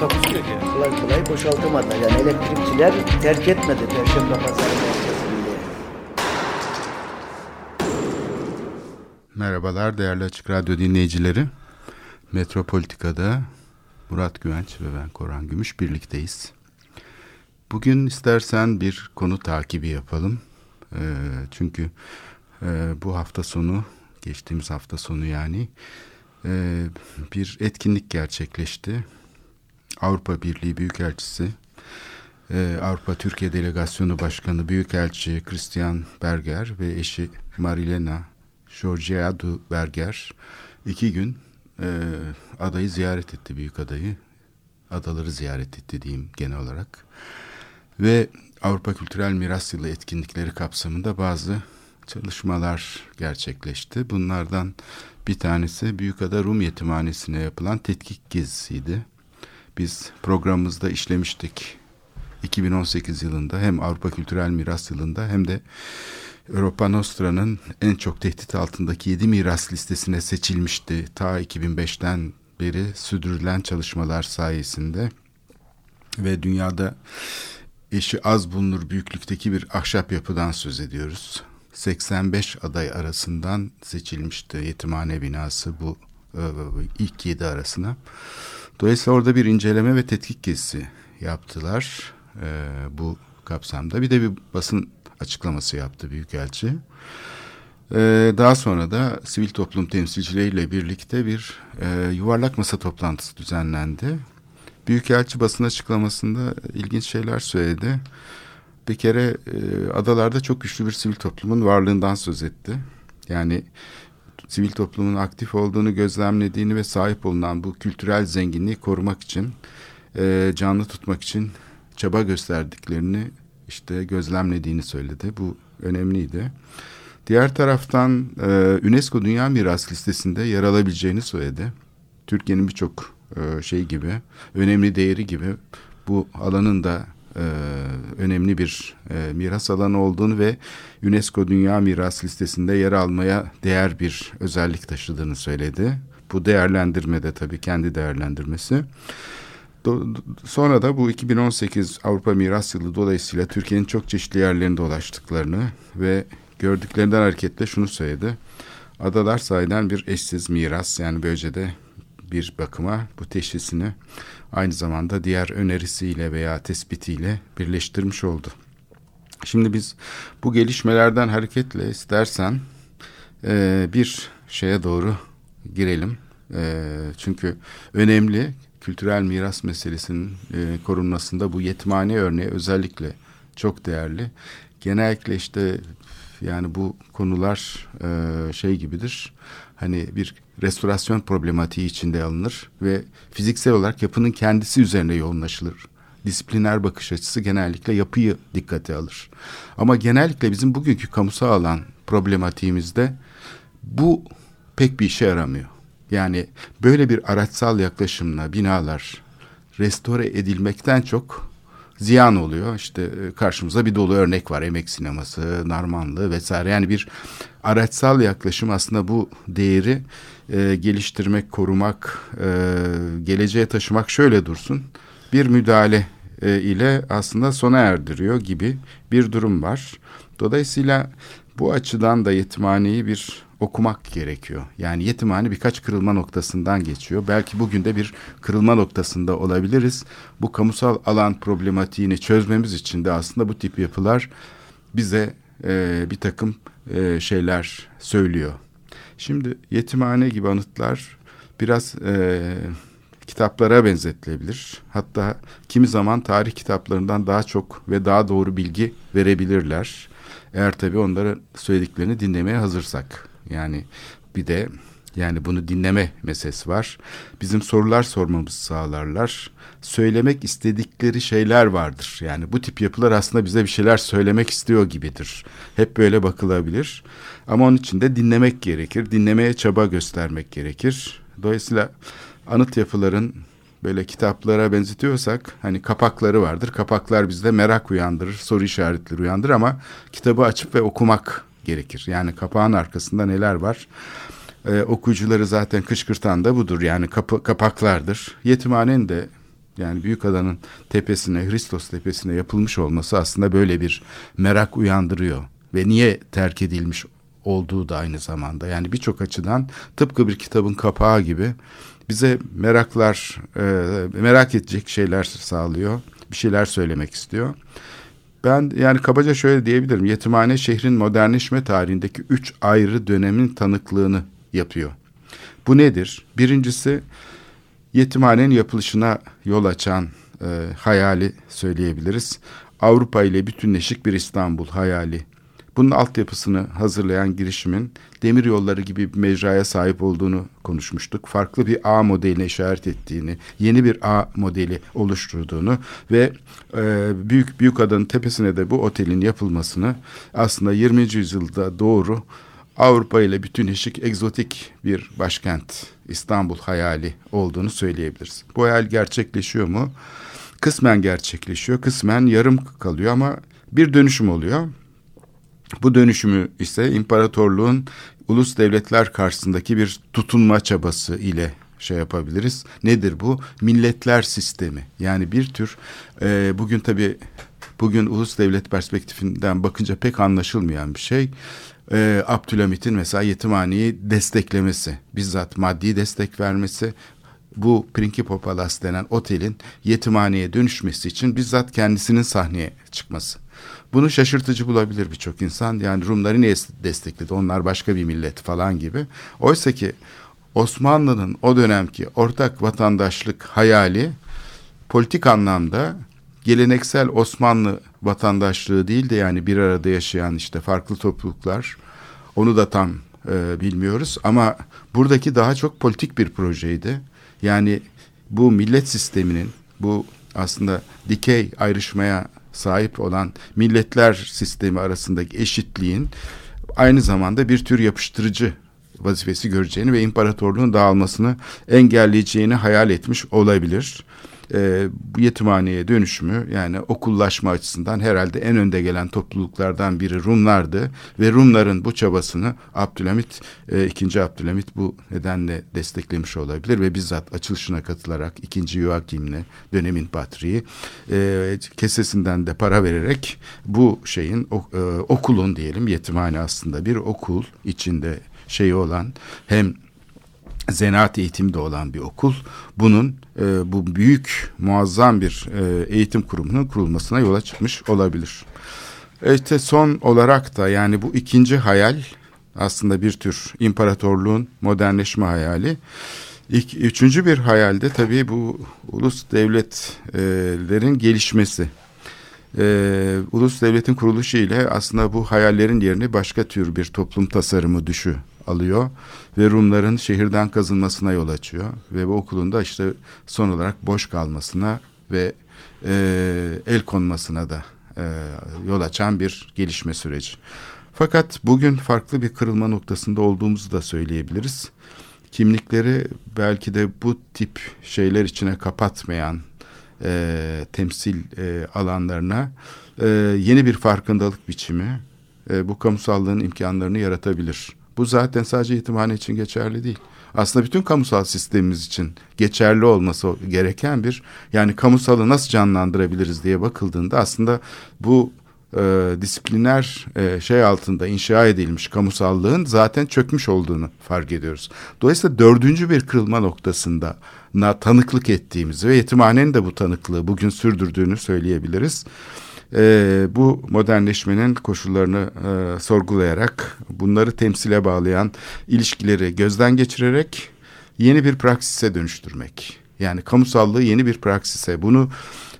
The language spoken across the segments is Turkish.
Takusu yok yani. kolay kolay boşaltamadılar. Yani elektrikçiler terk etmedi Perşembe Pazarı merkezinde. Merhabalar değerli Açık Radyo dinleyicileri. Metropolitika'da Murat Güvenç ve ben Koran Gümüş birlikteyiz. Bugün istersen bir konu takibi yapalım. Ee, çünkü e, bu hafta sonu, geçtiğimiz hafta sonu yani e, bir etkinlik gerçekleşti. Avrupa Birliği Büyükelçisi, e, Avrupa Türkiye Delegasyonu Başkanı Büyükelçi Christian Berger ve eşi Marilena Georgiadu Berger iki gün e, adayı ziyaret etti, büyük adayı. Adaları ziyaret etti diyeyim genel olarak. Ve Avrupa Kültürel Miras Yılı etkinlikleri kapsamında bazı çalışmalar gerçekleşti. Bunlardan bir tanesi Büyükada Rum Yetimhanesi'ne yapılan tetkik gezisiydi. Biz programımızda işlemiştik 2018 yılında hem Avrupa Kültürel Miras Yılı'nda hem de Europa Nostra'nın en çok tehdit altındaki 7 miras listesine seçilmişti. Ta 2005'ten beri sürdürülen çalışmalar sayesinde ve dünyada eşi az bulunur büyüklükteki bir ahşap yapıdan söz ediyoruz. 85 aday arasından seçilmişti yetimhane binası bu e, ilk 7 arasına. Dolayısıyla orada bir inceleme ve tetkik gezisi yaptılar e, bu kapsamda. Bir de bir basın açıklaması yaptı Büyükelçi. Ee, daha sonra da sivil toplum temsilcileriyle birlikte bir e, yuvarlak masa toplantısı düzenlendi. Büyükelçi basın açıklamasında ilginç şeyler söyledi. Bir kere e, adalarda çok güçlü bir sivil toplumun varlığından söz etti. Yani sivil toplumun aktif olduğunu gözlemlediğini ve sahip olunan bu kültürel zenginliği korumak için, e, canlı tutmak için çaba gösterdiklerini işte gözlemlediğini söyledi. Bu önemliydi. Diğer taraftan e, UNESCO Dünya Miras Listesi'nde yer alabileceğini söyledi. Türkiye'nin birçok e, şey gibi, önemli değeri gibi bu alanın da e, önemli bir e, miras alanı olduğunu ve UNESCO Dünya Miras Listesi'nde yer almaya değer bir özellik taşıdığını söyledi. Bu değerlendirmede tabii kendi değerlendirmesi. Sonra da bu 2018 Avrupa Miras Yılı dolayısıyla Türkiye'nin çok çeşitli yerlerinde dolaştıklarını ve gördüklerinden hareketle şunu söyledi. Adalar sahiden bir eşsiz miras yani böylece de bir bakıma bu teşhisini aynı zamanda diğer önerisiyle veya tespitiyle birleştirmiş oldu. Şimdi biz bu gelişmelerden hareketle istersen e, bir şeye doğru girelim. E, çünkü önemli kültürel miras meselesinin e, korunmasında bu yetimhane örneği özellikle çok değerli. Genellikle işte yani bu konular e, şey gibidir. Hani bir restorasyon problematiği içinde alınır ve fiziksel olarak yapının kendisi üzerine yoğunlaşılır. Disipliner bakış açısı genellikle yapıyı dikkate alır. Ama genellikle bizim bugünkü kamusal alan problematiğimizde bu pek bir işe yaramıyor. Yani böyle bir araçsal yaklaşımla binalar restore edilmekten çok ziyan oluyor. İşte e, karşımıza bir dolu örnek var. Emek sineması, Narmanlı vesaire. Yani bir araçsal yaklaşım aslında bu değeri e, geliştirmek, korumak, e, geleceğe taşımak şöyle dursun. Bir müdahale e, ile aslında sona erdiriyor gibi bir durum var. Dolayısıyla bu açıdan da yetimhaneyi bir okumak gerekiyor. Yani yetimhane birkaç kırılma noktasından geçiyor. Belki bugün de bir kırılma noktasında olabiliriz. Bu kamusal alan problematiğini çözmemiz için de aslında bu tip yapılar bize e, bir takım e, şeyler söylüyor. Şimdi yetimhane gibi anıtlar biraz e, kitaplara benzetilebilir. Hatta kimi zaman tarih kitaplarından daha çok ve daha doğru bilgi verebilirler. Eğer tabii onların söylediklerini dinlemeye hazırsak. Yani bir de Yani bunu dinleme meselesi var. Bizim sorular sormamızı sağlarlar. Söylemek istedikleri şeyler vardır. Yani bu tip yapılar aslında bize bir şeyler söylemek istiyor gibidir. Hep böyle bakılabilir. Ama onun için de dinlemek gerekir. Dinlemeye çaba göstermek gerekir. Dolayısıyla anıt yapıların böyle kitaplara benzetiyorsak hani kapakları vardır. Kapaklar bizde merak uyandırır, soru işaretleri uyandırır ama kitabı açıp ve okumak gerekir. Yani kapağın arkasında neler var? Ee, okuyucuları zaten kışkırtan da budur. Yani kapı, kapaklardır. Yetimhanenin de yani büyük adanın tepesine, Hristos tepesine yapılmış olması aslında böyle bir merak uyandırıyor. Ve niye terk edilmiş olduğu da aynı zamanda. Yani birçok açıdan tıpkı bir kitabın kapağı gibi bize meraklar, e, merak edecek şeyler sağlıyor. Bir şeyler söylemek istiyor. Ben yani kabaca şöyle diyebilirim. Yetimhane şehrin modernleşme tarihindeki üç ayrı dönemin tanıklığını yapıyor. Bu nedir? Birincisi yetimhanenin yapılışına yol açan e, hayali söyleyebiliriz. Avrupa ile bütünleşik bir İstanbul hayali bunun altyapısını hazırlayan girişimin demir yolları gibi bir mecraya sahip olduğunu konuşmuştuk. Farklı bir A modeline işaret ettiğini, yeni bir A modeli oluşturduğunu ve e, büyük büyük adanın tepesine de bu otelin yapılmasını aslında 20. yüzyılda doğru Avrupa ile bütünleşik egzotik bir başkent İstanbul hayali olduğunu söyleyebiliriz. Bu hayal gerçekleşiyor mu? Kısmen gerçekleşiyor, kısmen yarım kalıyor ama bir dönüşüm oluyor. Bu dönüşümü ise imparatorluğun ulus devletler karşısındaki bir tutunma çabası ile şey yapabiliriz. Nedir bu? Milletler sistemi. Yani bir tür e, bugün tabii bugün ulus devlet perspektifinden bakınca pek anlaşılmayan bir şey. E, Abdülhamit'in mesela yetimhaneyi desteklemesi, bizzat maddi destek vermesi, bu Principe Palace denen otelin yetimhaneye dönüşmesi için bizzat kendisinin sahneye çıkması. Bunu şaşırtıcı bulabilir birçok insan. Yani Rumları niye destekledi? Onlar başka bir millet falan gibi. Oysa ki Osmanlı'nın o dönemki ortak vatandaşlık hayali politik anlamda geleneksel Osmanlı vatandaşlığı değil de yani bir arada yaşayan işte farklı topluluklar onu da tam e, bilmiyoruz ama buradaki daha çok politik bir projeydi. Yani bu millet sisteminin bu aslında dikey ayrışmaya sahip olan milletler sistemi arasındaki eşitliğin aynı zamanda bir tür yapıştırıcı vazifesi göreceğini ve imparatorluğun dağılmasını engelleyeceğini hayal etmiş olabilir e, bu yetimhaneye dönüşümü yani okullaşma açısından herhalde en önde gelen topluluklardan biri Rumlardı ve Rumların bu çabasını Abdülhamit e, 2. Abdülhamit bu nedenle desteklemiş olabilir ve bizzat açılışına katılarak 2. Joachim'le dönemin patriği e, kesesinden de para vererek bu şeyin o, e, okulun diyelim yetimhane aslında bir okul içinde şeyi olan hem zanaat eğitimde olan bir okul bunun e, bu büyük muazzam bir e, eğitim kurumunun kurulmasına yola çıkmış olabilir. İşte son olarak da yani bu ikinci hayal aslında bir tür imparatorluğun modernleşme hayali. İlk, üçüncü bir hayalde tabii bu ulus devletlerin gelişmesi. Ee, ulus devletin kuruluşu ile aslında bu hayallerin yerini başka tür bir toplum tasarımı düşü alıyor ve Rumların şehirden kazınmasına yol açıyor ve bu okulun da işte son olarak boş kalmasına ve e, el konmasına da e, yol açan bir gelişme süreci. Fakat bugün farklı bir kırılma noktasında olduğumuzu da söyleyebiliriz. Kimlikleri belki de bu tip şeyler içine kapatmayan e, temsil e, alanlarına e, yeni bir farkındalık biçimi e, bu kamusallığın imkanlarını yaratabilir. Bu zaten sadece yetimhane için geçerli değil. Aslında bütün kamusal sistemimiz için geçerli olması gereken bir yani kamusalı nasıl canlandırabiliriz diye bakıldığında aslında bu e, disipliner e, şey altında inşa edilmiş kamusallığın zaten çökmüş olduğunu fark ediyoruz. Dolayısıyla dördüncü bir kırılma noktasında na tanıklık ettiğimizi ve yetimhanenin de bu tanıklığı bugün sürdürdüğünü söyleyebiliriz e, bu modernleşmenin koşullarını e, sorgulayarak bunları temsile bağlayan ilişkileri gözden geçirerek yeni bir praksise dönüştürmek. Yani kamusallığı yeni bir praksise bunu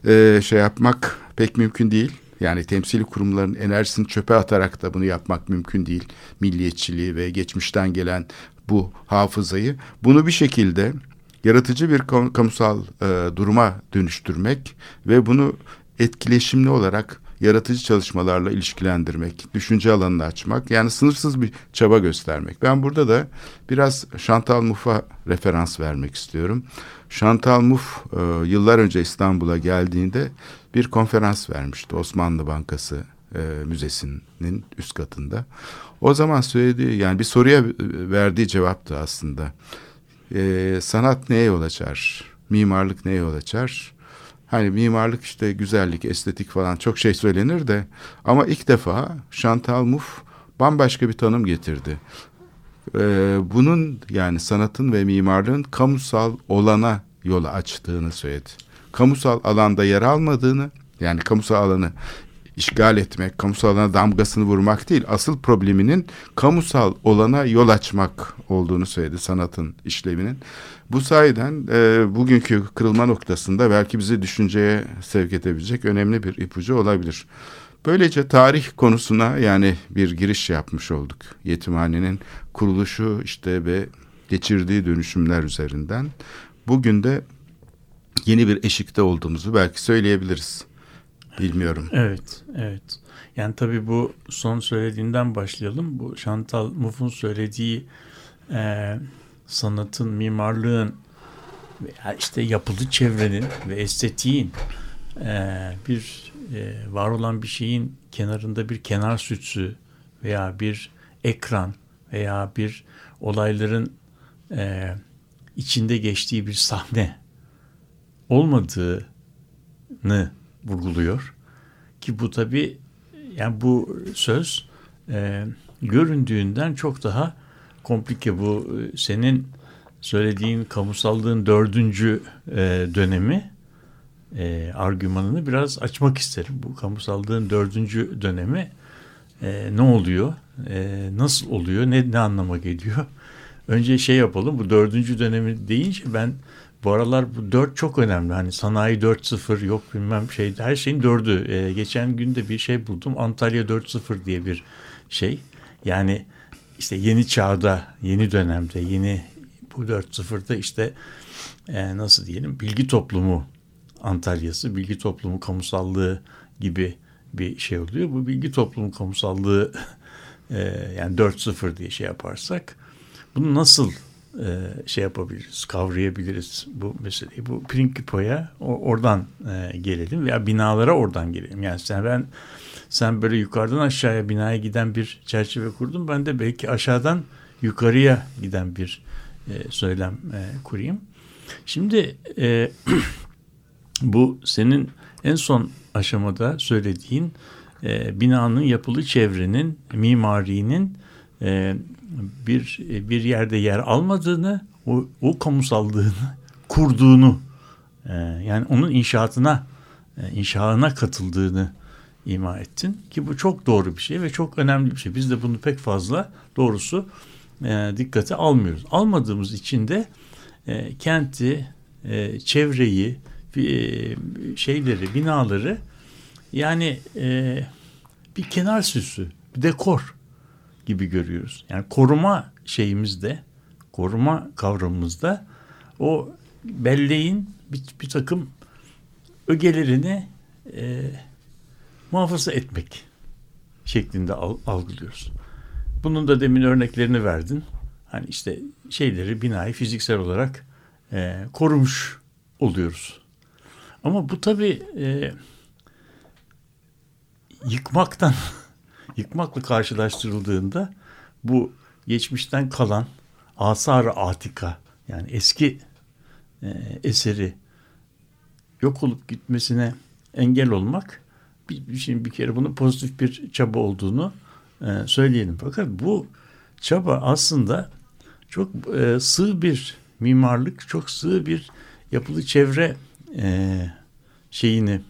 e, şey yapmak pek mümkün değil. Yani temsili kurumların enerjisini çöpe atarak da bunu yapmak mümkün değil. Milliyetçiliği ve geçmişten gelen bu hafızayı. Bunu bir şekilde yaratıcı bir kamusal e, duruma dönüştürmek ve bunu etkileşimli olarak yaratıcı çalışmalarla ilişkilendirmek, düşünce alanını açmak, yani sınırsız bir çaba göstermek. Ben burada da biraz Chantal Mouffe'a referans vermek istiyorum. Chantal Mouffe e, yıllar önce İstanbul'a geldiğinde bir konferans vermişti Osmanlı Bankası e, Müzesi'nin üst katında. O zaman söylediği yani bir soruya verdiği cevaptı aslında. E, sanat neye yol açar? Mimarlık neye yol açar? Hani mimarlık işte güzellik, estetik falan çok şey söylenir de ama ilk defa Chantal Mouffe bambaşka bir tanım getirdi. Ee, bunun yani sanatın ve mimarlığın kamusal olana yol açtığını söyledi. Kamusal alanda yer almadığını yani kamusal alanı işgal etmek, kamusal alana damgasını vurmak değil, asıl probleminin kamusal olana yol açmak olduğunu söyledi sanatın işlevinin. Bu sayeden e, bugünkü kırılma noktasında belki bizi düşünceye sevk edebilecek önemli bir ipucu olabilir. Böylece tarih konusuna yani bir giriş yapmış olduk. Yetimhanenin kuruluşu işte ve geçirdiği dönüşümler üzerinden. Bugün de yeni bir eşikte olduğumuzu belki söyleyebiliriz. Bilmiyorum. Evet, evet. Yani tabii bu son söylediğinden başlayalım. Bu Chantal Mouffe'un söylediği e, sanatın, mimarlığın işte yapılı çevrenin ve estetiğin e, bir e, var olan bir şeyin kenarında bir kenar sütsü veya bir ekran veya bir olayların e, içinde geçtiği bir sahne olmadığını vurguluyor. Ki bu tabi yani bu söz e, göründüğünden çok daha komplike bu e, senin söylediğin kamusallığın dördüncü e, dönemi e, argümanını biraz açmak isterim. Bu kamusallığın dördüncü dönemi e, ne oluyor? E, nasıl oluyor? Ne, ne anlama geliyor? Önce şey yapalım. Bu dördüncü dönemi deyince ben bu aralar bu dört çok önemli. Hani sanayi 4.0 yok bilmem şey her şeyin dördü. Ee, geçen gün de bir şey buldum. Antalya 4.0 diye bir şey. Yani işte yeni çağda, yeni dönemde, yeni bu 4.0'da işte e, nasıl diyelim bilgi toplumu Antalya'sı, bilgi toplumu kamusallığı gibi bir şey oluyor. Bu bilgi toplumu kamusallığı e, yani 4.0 diye şey yaparsak bunu nasıl e, şey yapabiliriz, kavrayabiliriz bu meseleyi. Bu Principio'ya oradan e, gelelim veya binalara oradan gelelim. Yani sen ben sen böyle yukarıdan aşağıya binaya giden bir çerçeve kurdun. Ben de belki aşağıdan yukarıya giden bir e, söylem e, kurayım. Şimdi bu senin en son aşamada söylediğin binanın yapılı çevrenin, mimarinin bir bir yerde yer almadığını, o, o kamusallığını kurduğunu, e, yani onun inşaatına, e, inşaatına katıldığını ima ettin ki bu çok doğru bir şey ve çok önemli bir şey. Biz de bunu pek fazla doğrusu e, dikkate almıyoruz. Almadığımız için de e, kenti, e, çevreyi, e, şeyleri, binaları yani e, bir kenar süsü, bir dekor gibi görüyoruz. Yani koruma şeyimizde, koruma kavramımızda o belleğin bir, bir takım ögelerini e, muhafaza etmek şeklinde algılıyoruz. Bunun da demin örneklerini verdin. Hani işte şeyleri, binayı fiziksel olarak e, korumuş oluyoruz. Ama bu tabii e, yıkmaktan yıkmakla karşılaştırıldığında bu geçmişten kalan asar atika yani eski e, eseri yok olup gitmesine engel olmak bir, şimdi bir kere bunun pozitif bir çaba olduğunu e, söyleyelim. Fakat bu çaba aslında çok e, sığ bir mimarlık, çok sığ bir yapılı çevre e, şeyini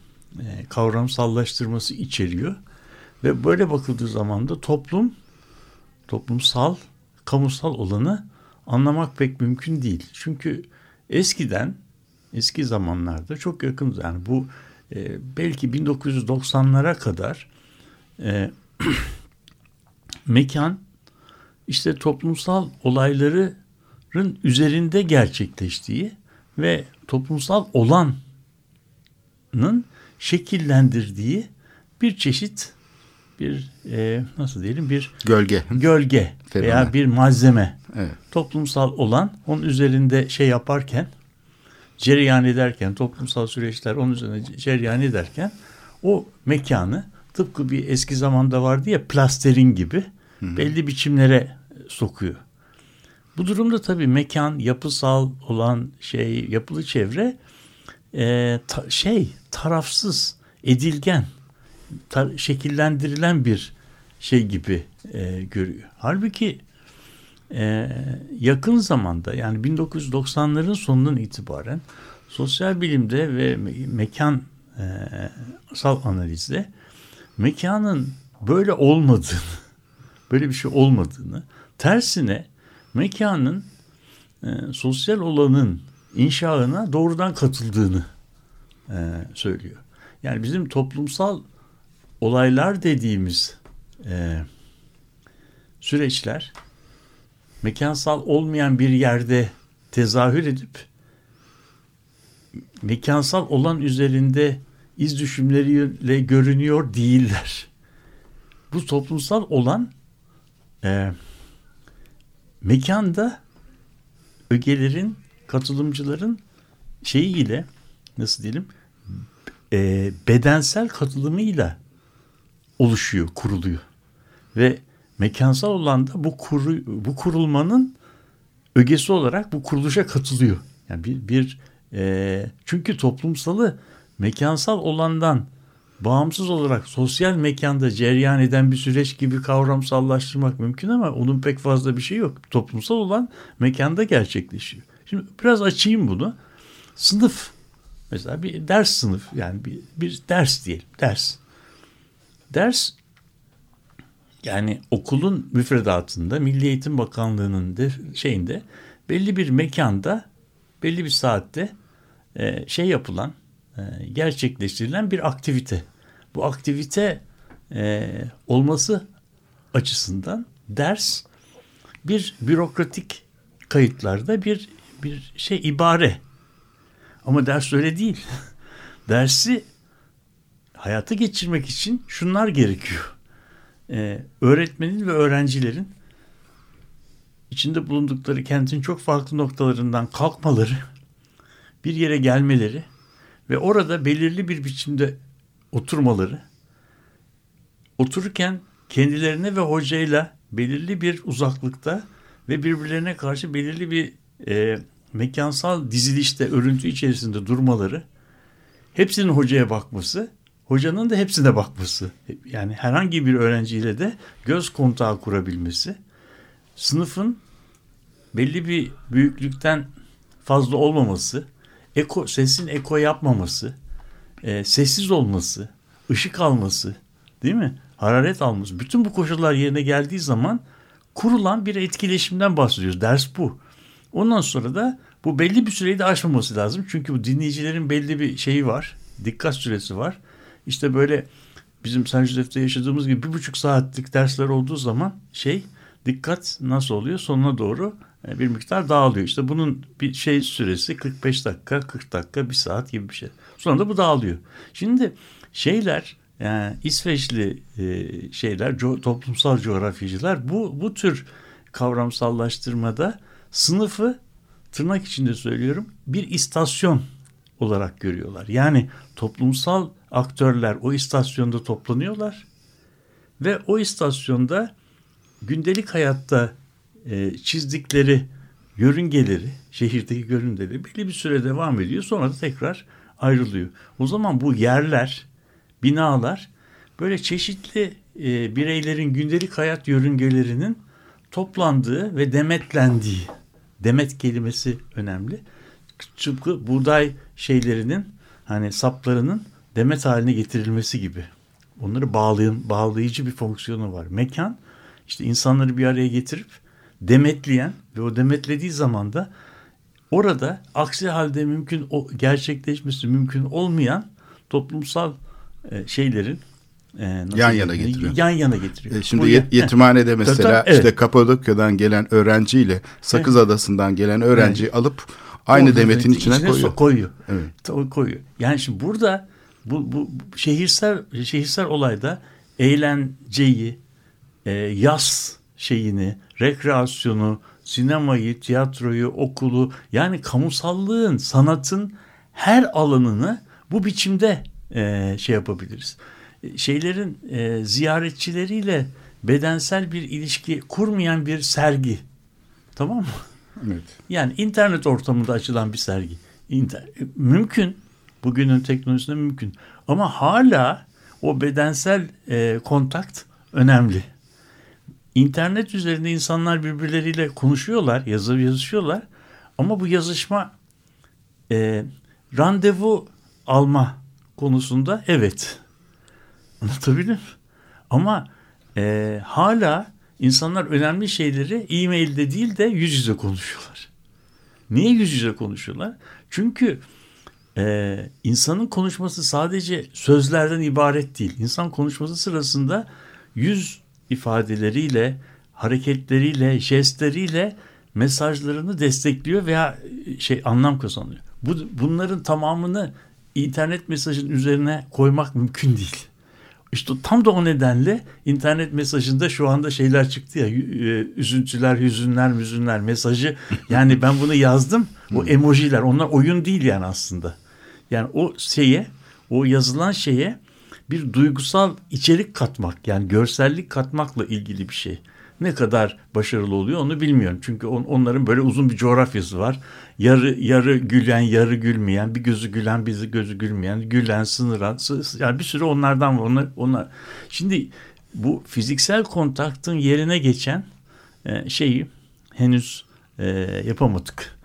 e, kavramsallaştırması içeriyor. Ve böyle bakıldığı zaman da toplum, toplumsal, kamusal olanı anlamak pek mümkün değil. Çünkü eskiden, eski zamanlarda çok yakın yani bu e, belki 1990'lara kadar e, mekan işte toplumsal olayların üzerinde gerçekleştiği ve toplumsal olanın şekillendirdiği bir çeşit bir e, nasıl diyelim bir Gölge. gölge Fenomen. veya bir malzeme Evet. toplumsal olan onun üzerinde şey yaparken cereyan ederken toplumsal süreçler onun üzerine cereyan ederken o mekanı tıpkı bir eski zamanda vardı ya plasterin gibi belli biçimlere sokuyor. Bu durumda tabii mekan yapısal olan şey yapılı çevre e, ta- şey tarafsız edilgen şekillendirilen bir şey gibi e, görüyor. Halbuki e, yakın zamanda yani 1990'ların sonundan itibaren sosyal bilimde ve me- mekan e, analizde mekanın böyle olmadığını, böyle bir şey olmadığını, tersine mekanın e, sosyal olanın inşaına doğrudan katıldığını e, söylüyor. Yani bizim toplumsal olaylar dediğimiz e, süreçler mekansal olmayan bir yerde tezahür edip mekansal olan üzerinde iz düşümleriyle görünüyor değiller. Bu toplumsal olan e, mekanda ögelerin, katılımcıların şeyiyle nasıl diyelim e, bedensel katılımıyla oluşuyor, kuruluyor. Ve mekansal olan da bu kuru, bu kurulmanın ögesi olarak bu kuruluşa katılıyor. Yani bir, bir e, çünkü toplumsalı mekansal olandan bağımsız olarak sosyal mekanda cereyan eden bir süreç gibi kavramsallaştırmak mümkün ama onun pek fazla bir şey yok. Toplumsal olan mekanda gerçekleşiyor. Şimdi biraz açayım bunu. Sınıf mesela bir ders sınıf yani bir, bir ders diyelim ders. Ders yani okulun müfredatında Milli Eğitim Bakanlığı'nın de şeyinde belli bir mekanda belli bir saatte e, şey yapılan e, gerçekleştirilen bir aktivite. Bu aktivite e, olması açısından ders bir bürokratik kayıtlarda bir bir şey ibare. Ama ders öyle değil. Dersi hayata geçirmek için şunlar gerekiyor. Ee, öğretmenin ve öğrencilerin içinde bulundukları kentin çok farklı noktalarından kalkmaları, bir yere gelmeleri ve orada belirli bir biçimde oturmaları, otururken kendilerine ve hocayla belirli bir uzaklıkta ve birbirlerine karşı belirli bir e, mekansal dizilişte, örüntü içerisinde durmaları, hepsinin hocaya bakması, hocanın da hepsine bakması, yani herhangi bir öğrenciyle de göz kontağı kurabilmesi, sınıfın belli bir büyüklükten fazla olmaması, eko, sesin eko yapmaması, e, sessiz olması, ışık alması, değil mi? Hararet alması. Bütün bu koşullar yerine geldiği zaman kurulan bir etkileşimden bahsediyoruz. Ders bu. Ondan sonra da bu belli bir süreyi de aşmaması lazım. Çünkü bu dinleyicilerin belli bir şeyi var. Dikkat süresi var. İşte böyle bizim San Jose'de yaşadığımız gibi bir buçuk saatlik dersler olduğu zaman şey dikkat nasıl oluyor? Sonuna doğru e, bir miktar dağılıyor. İşte bunun bir şey süresi 45 dakika, 40 dakika, bir saat gibi bir şey. Sonra da bu dağılıyor. Şimdi şeyler yani İsveçli e, şeyler toplumsal coğrafyacılar bu bu tür kavramsallaştırmada sınıfı tırnak içinde söylüyorum bir istasyon olarak görüyorlar. Yani toplumsal aktörler o istasyonda toplanıyorlar ve o istasyonda gündelik hayatta e, çizdikleri yörüngeleri, şehirdeki görüngeleri belli bir süre devam ediyor. Sonra da tekrar ayrılıyor. O zaman bu yerler, binalar böyle çeşitli e, bireylerin gündelik hayat yörüngelerinin toplandığı ve demetlendiği, demet kelimesi önemli. Tıpkı buğday şeylerinin hani saplarının demet haline getirilmesi gibi. Onları bağlayan, bağlayıcı bir fonksiyonu var. Mekan işte insanları bir araya getirip demetleyen ve o demetlediği zaman da orada aksi halde mümkün o gerçekleşmesi mümkün olmayan toplumsal e, şeylerin e, nasıl Yan yana getiriyor. Yan yana getiriyor. E, Şimdi yet- yetimhanede mesela tabii, evet. işte Kapadokya'dan gelen öğrenciyle Sakız Adası'ndan gelen öğrenciyi alıp aynı Orada demetin so- içine koyuyor. koyuyor. Evet. Koyuyor. Yani şimdi burada bu, bu bu şehirsel şehirsel olayda eğlenceyi, e, yaz şeyini, rekreasyonu, sinemayı, tiyatroyu, okulu yani kamusallığın, sanatın her alanını bu biçimde e, şey yapabiliriz. E, Şeylerin e, ziyaretçileriyle bedensel bir ilişki kurmayan bir sergi. Tamam mı? Evet. Yani internet ortamında açılan bir sergi. İnter mümkün. Bugünün teknolojisinde mümkün. Ama hala o bedensel e, kontakt önemli. İnternet üzerinde insanlar birbirleriyle konuşuyorlar, yazı yazışıyorlar. Ama bu yazışma e, randevu alma konusunda evet. Anlatabildim mi? Ama e, hala insanlar önemli şeyleri e-mailde değil de yüz yüze konuşuyorlar. Niye yüz yüze konuşuyorlar? Çünkü e, insanın konuşması sadece sözlerden ibaret değil. İnsan konuşması sırasında yüz ifadeleriyle, hareketleriyle, jestleriyle mesajlarını destekliyor veya şey anlam kazanıyor. Bu, bunların tamamını internet mesajın üzerine koymak mümkün değil. İşte tam da o nedenle internet mesajında şu anda şeyler çıktı ya e, üzüntüler, hüzünler, müzünler mesajı. Yani ben bunu yazdım. O emojiler onlar oyun değil yani aslında. Yani o şeye, o yazılan şeye bir duygusal içerik katmak yani görsellik katmakla ilgili bir şey. Ne kadar başarılı oluyor onu bilmiyorum. Çünkü on, onların böyle uzun bir coğrafyası var. Yarı yarı gülen, yarı gülmeyen, bir gözü gülen, bir gözü gülmeyen, gülen, sınıran, sı- yani bir sürü onlardan var. Onlar, onlar. Şimdi bu fiziksel kontaktın yerine geçen e, şeyi henüz e, yapamadık.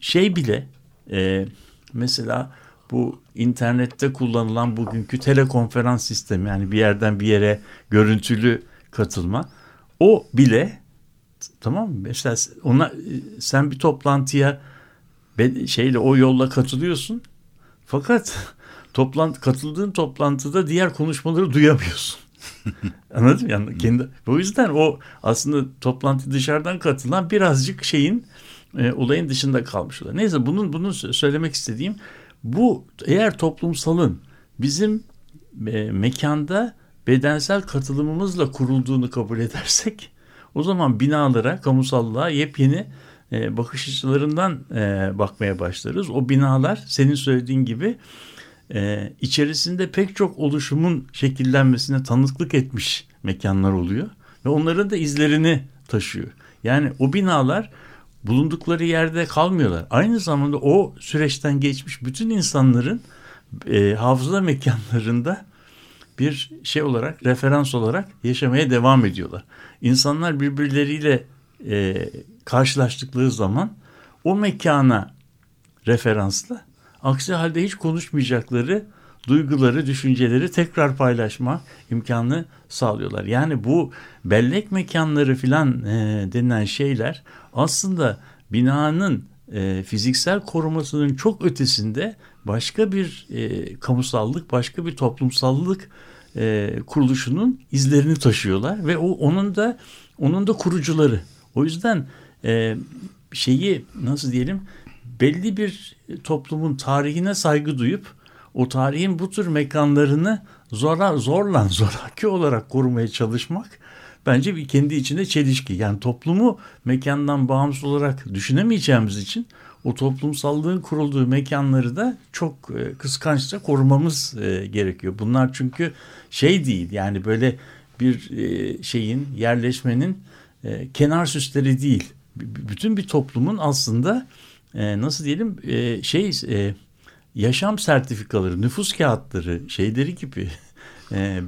Şey bile e, mesela bu internette kullanılan bugünkü telekonferans sistemi yani bir yerden bir yere görüntülü katılma o bile tamam mı? Mesela ona sen bir toplantıya şeyle o yolla katılıyorsun. Fakat toplantı katıldığın toplantıda diğer konuşmaları duyamıyorsun. Anladın mı? Yani kendi, o yüzden o aslında toplantı dışarıdan katılan birazcık şeyin e, olayın dışında kalmış oluyor. Neyse bunun bunu sö- söylemek istediğim bu eğer toplumsalın bizim e, mekanda bedensel katılımımızla kurulduğunu kabul edersek o zaman binalara, kamusallığa yepyeni e, bakış açılarından e, bakmaya başlarız. O binalar senin söylediğin gibi e, içerisinde pek çok oluşumun şekillenmesine tanıklık etmiş mekanlar oluyor ve onların da izlerini taşıyor. Yani o binalar bulundukları yerde kalmıyorlar. Aynı zamanda o süreçten geçmiş bütün insanların e, hafıza mekanlarında bir şey olarak, referans olarak yaşamaya devam ediyorlar. İnsanlar birbirleriyle e, karşılaştıkları zaman o mekana referansla aksi halde hiç konuşmayacakları duyguları, düşünceleri tekrar paylaşma imkanı sağlıyorlar. Yani bu bellek mekanları filan e, denilen şeyler aslında binanın e, fiziksel korumasının çok ötesinde başka bir e, kamusallık, başka bir toplumsallık e, kuruluşunun izlerini taşıyorlar ve o onun da onun da kurucuları. O yüzden e, şeyi nasıl diyelim belli bir toplumun tarihine saygı duyup o tarihin bu tür mekanlarını zora, zorla zoraki olarak korumaya çalışmak bence bir kendi içinde çelişki. Yani toplumu mekandan bağımsız olarak düşünemeyeceğimiz için o toplumsallığın kurulduğu mekanları da çok e, kıskançça korumamız e, gerekiyor. Bunlar çünkü şey değil yani böyle bir e, şeyin yerleşmenin e, kenar süsleri değil. Bütün bir toplumun aslında nasıl diyelim şey yaşam sertifikaları, nüfus kağıtları, şeyleri gibi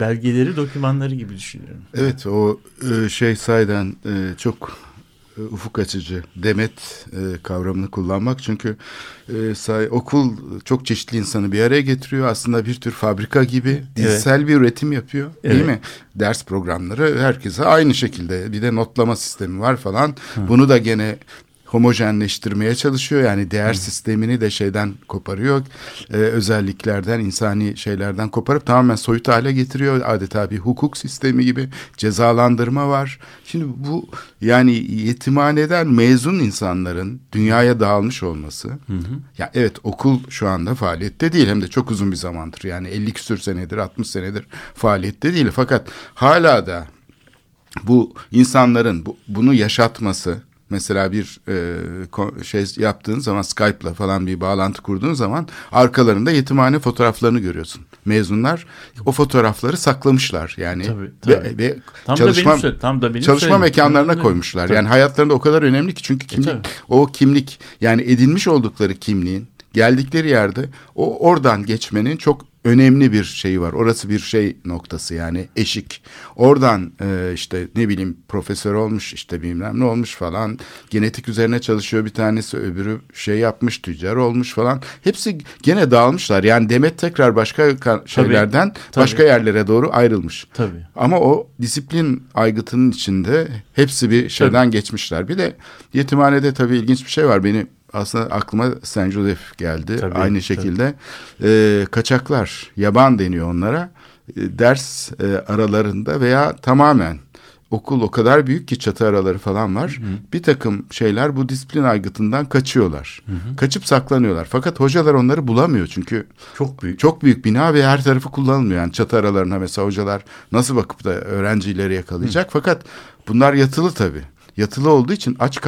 belgeleri, dokümanları gibi düşünüyorum. Evet o şey sayeden çok ufuk açıcı demet e, kavramını kullanmak. Çünkü e, say, okul çok çeşitli insanı bir araya getiriyor. Aslında bir tür fabrika gibi dizisel bir üretim yapıyor değil Evet. mi? Ders programları herkese aynı şekilde bir de notlama sistemi var falan. Bunu da gene homojenleştirmeye çalışıyor. Yani değer sistemini de şeyden koparıyor. Ee, özelliklerden, insani şeylerden koparıp tamamen soyut hale getiriyor. Adeta bir hukuk sistemi gibi cezalandırma var. Şimdi bu yani yetimhaneden mezun insanların dünyaya dağılmış olması. Ya evet okul şu anda faaliyette değil hem de çok uzun bir zamandır. Yani 50 küsür senedir, 60 senedir faaliyette değil. Fakat hala da bu insanların bu, bunu yaşatması mesela bir e, şey yaptığın zaman Skype'la falan bir bağlantı kurduğun zaman arkalarında yetimhane fotoğraflarını görüyorsun. Mezunlar o fotoğrafları saklamışlar yani Tabii, tabii. ve, ve Tam çalışma da benim, tam da benim çalışma mekanlarına Tabii, koymuşlar. tabii. Yani hayatlarında o kadar önemli ki çünkü kimlik tabii. o kimlik yani edinmiş oldukları kimliğin geldikleri yerde o oradan geçmenin çok önemli bir şeyi var. Orası bir şey noktası yani eşik. Oradan e, işte ne bileyim profesör olmuş işte bilmem ne olmuş falan. Genetik üzerine çalışıyor bir tanesi öbürü şey yapmış tüccar olmuş falan. Hepsi gene dağılmışlar. Yani Demet tekrar başka ka- şeylerden tabii. başka yerlere doğru ayrılmış. Tabii. Ama o disiplin aygıtının içinde hepsi bir şeyden geçmişler. Bir de yetimhanede tabii ilginç bir şey var. Beni aslında aklıma Saint Joseph geldi. Tabii, Aynı şekilde e, kaçaklar, yaban deniyor onlara. E, ders e, aralarında veya tamamen okul o kadar büyük ki çatı araları falan var. Bir takım şeyler bu disiplin aygıtından kaçıyorlar. Kaçıp saklanıyorlar. Fakat hocalar onları bulamıyor çünkü Çok büyük. çok büyük bina ve her tarafı kullanılmıyor. Yani çatı aralarına mesela hocalar nasıl bakıp da öğrencileri yakalayacak? Fakat bunlar yatılı tabii. Yatılı olduğu için aç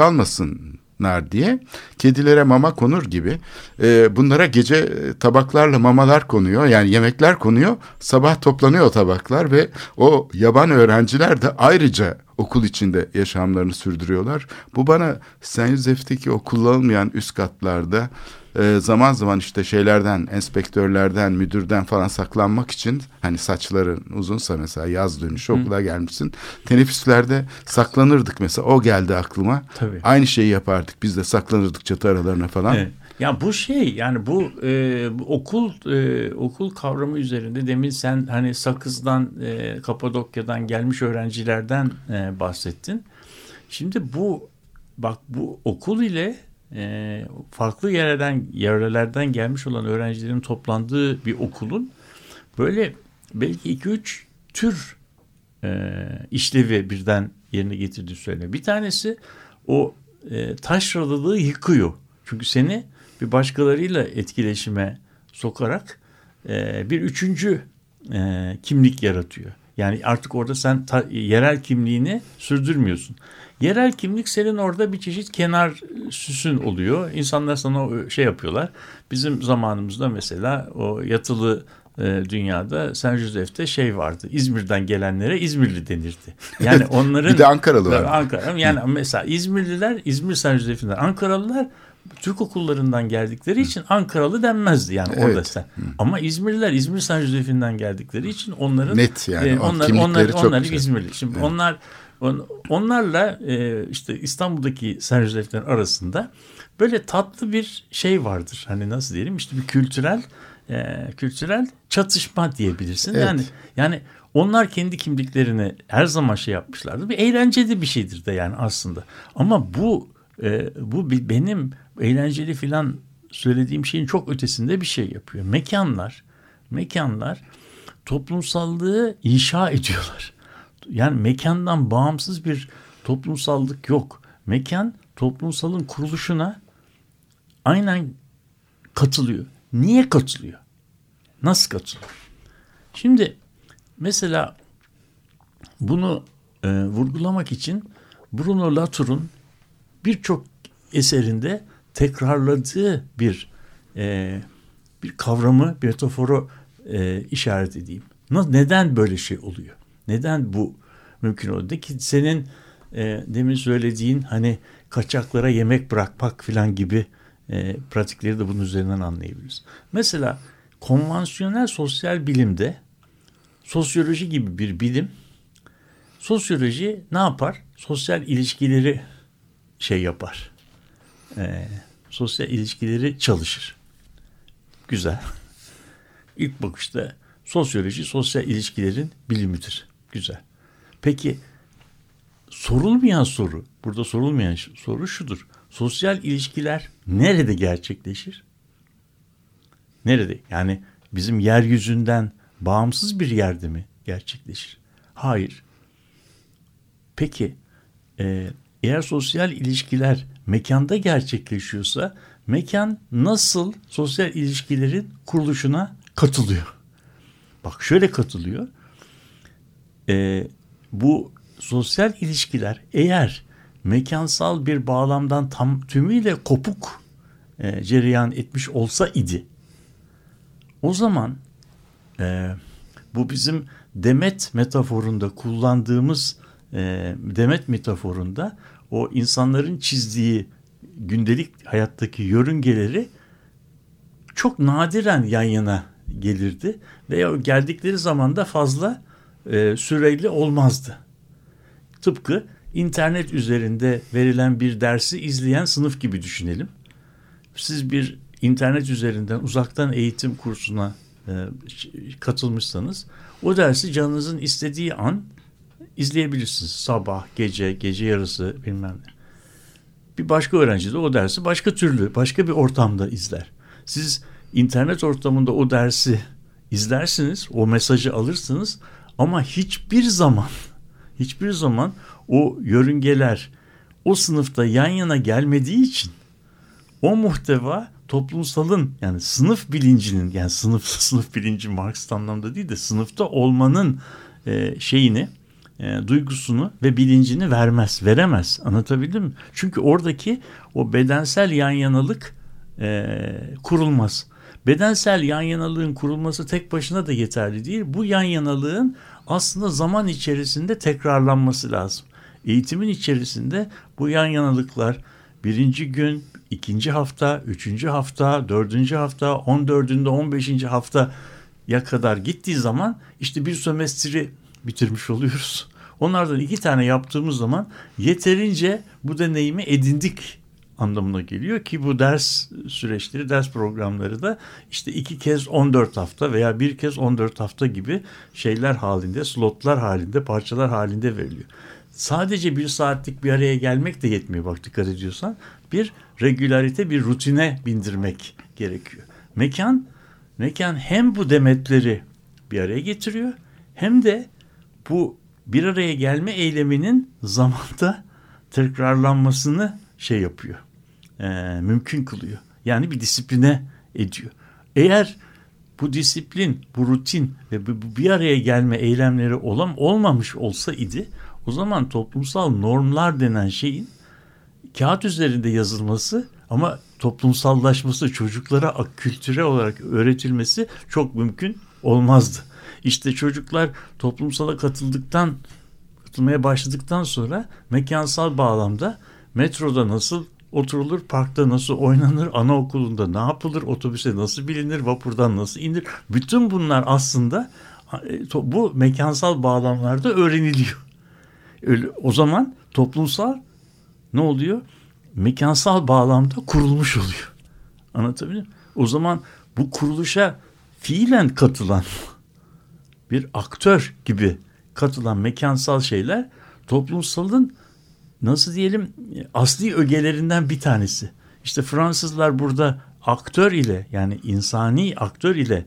kalmasınlar diye kedilere mama konur gibi e, bunlara gece e, tabaklarla mamalar konuyor. Yani yemekler konuyor. Sabah toplanıyor tabaklar ve o yaban öğrenciler de ayrıca okul içinde yaşamlarını sürdürüyorlar. Bu bana Saint Joseph'teki o kullanılmayan üst katlarda e, zaman zaman işte şeylerden, enspektörlerden, müdürden falan saklanmak için hani saçların uzunsa mesela yaz dönüşü okula gelmişsin. Teneffüslerde saklanırdık mesela o geldi aklıma. Tabii. Aynı şeyi yapardık biz de saklanırdık çatı aralarına falan. Evet. Ya bu şey yani bu, e, okul e, okul kavramı üzerinde demin sen hani Sakız'dan e, Kapadokya'dan gelmiş öğrencilerden e, bahsettin. Şimdi bu bak bu okul ile e, farklı yerlerden yerlerden gelmiş olan öğrencilerin toplandığı bir okulun böyle belki iki üç tür e, işlevi birden yerine getirdiği söyleniyor. Bir tanesi o e, taşralılığı yıkıyor. Çünkü seni bir başkalarıyla etkileşime sokarak e, bir üçüncü e, kimlik yaratıyor. Yani artık orada sen ta- yerel kimliğini sürdürmüyorsun. Yerel kimlik senin orada bir çeşit kenar süsün oluyor. İnsanlar sana şey yapıyorlar. Bizim zamanımızda mesela o yatılı e, dünyada Saint Joseph'te şey vardı. İzmir'den gelenlere İzmirli denirdi. Yani onların Bir de Ankaralı var. Ankara. Yani mesela İzmirliler, İzmir Saint Joseph'inden Ankaralılar Türk okullarından geldikleri için Ankaralı denmezdi yani Evet. orada sen. Ama İzmirliler İzmir Saint Joseph'inden geldikleri için onların Net yani, o onlar onlar onlar. İzmirli. Şimdi onlar on- onlarla e, işte İstanbul'daki Saint Joseph'lerin arasında böyle tatlı bir şey vardır. Hani nasıl diyelim işte bir kültürel e, kültürel çatışma diyebilirsin. Evet. Yani yani onlar kendi kimliklerini her zaman şey yapmışlardı. Bir eğlenceli bir şeydir de yani aslında. Ama bu e, bu benim eğlenceli filan söylediğim şeyin çok ötesinde bir şey yapıyor. Mekanlar, mekanlar toplumsallığı inşa ediyorlar. Yani mekandan bağımsız bir toplumsallık yok. Mekan toplumsalın kuruluşuna aynen katılıyor. Niye katılıyor? Nasıl katılıyor? Şimdi mesela bunu e, vurgulamak için Bruno Latour'un birçok eserinde tekrarladığı bir e, bir kavramı, bir metaforu e, işaret edeyim. Neden böyle şey oluyor? Neden bu mümkün oldu? Ki senin e, demin söylediğin hani kaçaklara yemek bırakmak falan gibi e, pratikleri de bunun üzerinden anlayabiliriz. Mesela konvansiyonel sosyal bilimde sosyoloji gibi bir bilim sosyoloji ne yapar? Sosyal ilişkileri şey yapar. Ee, sosyal ilişkileri çalışır. Güzel. İlk bakışta sosyoloji sosyal ilişkilerin bilimidir. Güzel. Peki sorulmayan soru, burada sorulmayan soru şudur. Sosyal ilişkiler nerede gerçekleşir? Nerede? Yani bizim yeryüzünden bağımsız bir yerde mi gerçekleşir? Hayır. Peki e, eğer sosyal ilişkiler mekanda gerçekleşiyorsa mekan nasıl sosyal ilişkilerin kuruluşuna katılıyor? Bak şöyle katılıyor. E, bu sosyal ilişkiler eğer mekansal bir bağlamdan tam tümüyle kopuk e, cereyan etmiş olsa idi o zaman e, bu bizim demet metaforunda kullandığımız e, demet metaforunda o insanların çizdiği gündelik hayattaki yörüngeleri çok nadiren yan yana gelirdi veya geldikleri zaman da fazla e, süreli olmazdı. Tıpkı internet üzerinde verilen bir dersi izleyen sınıf gibi düşünelim. Siz bir internet üzerinden uzaktan eğitim kursuna e, katılmışsanız o dersi canınızın istediği an izleyebilirsiniz. Sabah, gece, gece yarısı bilmem ne. Bir başka öğrenci de o dersi başka türlü, başka bir ortamda izler. Siz internet ortamında o dersi izlersiniz, o mesajı alırsınız ama hiçbir zaman hiçbir zaman o yörüngeler o sınıfta yan yana gelmediği için o muhteva toplumsalın yani sınıf bilincinin yani sınıf sınıf bilinci Marksist anlamda değil de sınıfta olmanın e, şeyini e, duygusunu ve bilincini vermez, veremez. Anlatabildim mi? Çünkü oradaki o bedensel yan yanalık e, kurulmaz. Bedensel yan yanalığın kurulması tek başına da yeterli değil. Bu yan yanalığın aslında zaman içerisinde tekrarlanması lazım. Eğitimin içerisinde bu yan yanalıklar birinci gün, ikinci hafta, üçüncü hafta, dördüncü hafta, on dördünde, on beşinci hafta ya kadar gittiği zaman işte bir sömestri bitirmiş oluyoruz. Onlardan iki tane yaptığımız zaman yeterince bu deneyimi edindik anlamına geliyor ki bu ders süreçleri, ders programları da işte iki kez 14 hafta veya bir kez 14 hafta gibi şeyler halinde, slotlar halinde, parçalar halinde veriliyor. Sadece bir saatlik bir araya gelmek de yetmiyor bak dikkat ediyorsan. Bir regülarite, bir rutine bindirmek gerekiyor. Mekan, mekan hem bu demetleri bir araya getiriyor hem de bu bir araya gelme eyleminin zamanda tekrarlanmasını şey yapıyor. E, mümkün kılıyor. Yani bir disipline ediyor. Eğer bu disiplin, bu rutin ve bu bir araya gelme eylemleri olam olmamış olsa idi o zaman toplumsal normlar denen şeyin kağıt üzerinde yazılması ama toplumsallaşması, çocuklara kültüre olarak öğretilmesi çok mümkün olmazdı. İşte çocuklar toplumsala katıldıktan katılmaya başladıktan sonra mekansal bağlamda metroda nasıl oturulur, parkta nasıl oynanır, anaokulunda ne yapılır, otobüse nasıl bilinir, vapurdan nasıl inir. Bütün bunlar aslında e, bu mekansal bağlamlarda öğreniliyor. Öyle, o zaman toplumsal ne oluyor? Mekansal bağlamda kurulmuş oluyor. Anlatabiliyor muyum? O zaman bu kuruluşa fiilen katılan bir aktör gibi katılan mekansal şeyler toplumsalın nasıl diyelim asli ögelerinden bir tanesi. İşte Fransızlar burada aktör ile yani insani aktör ile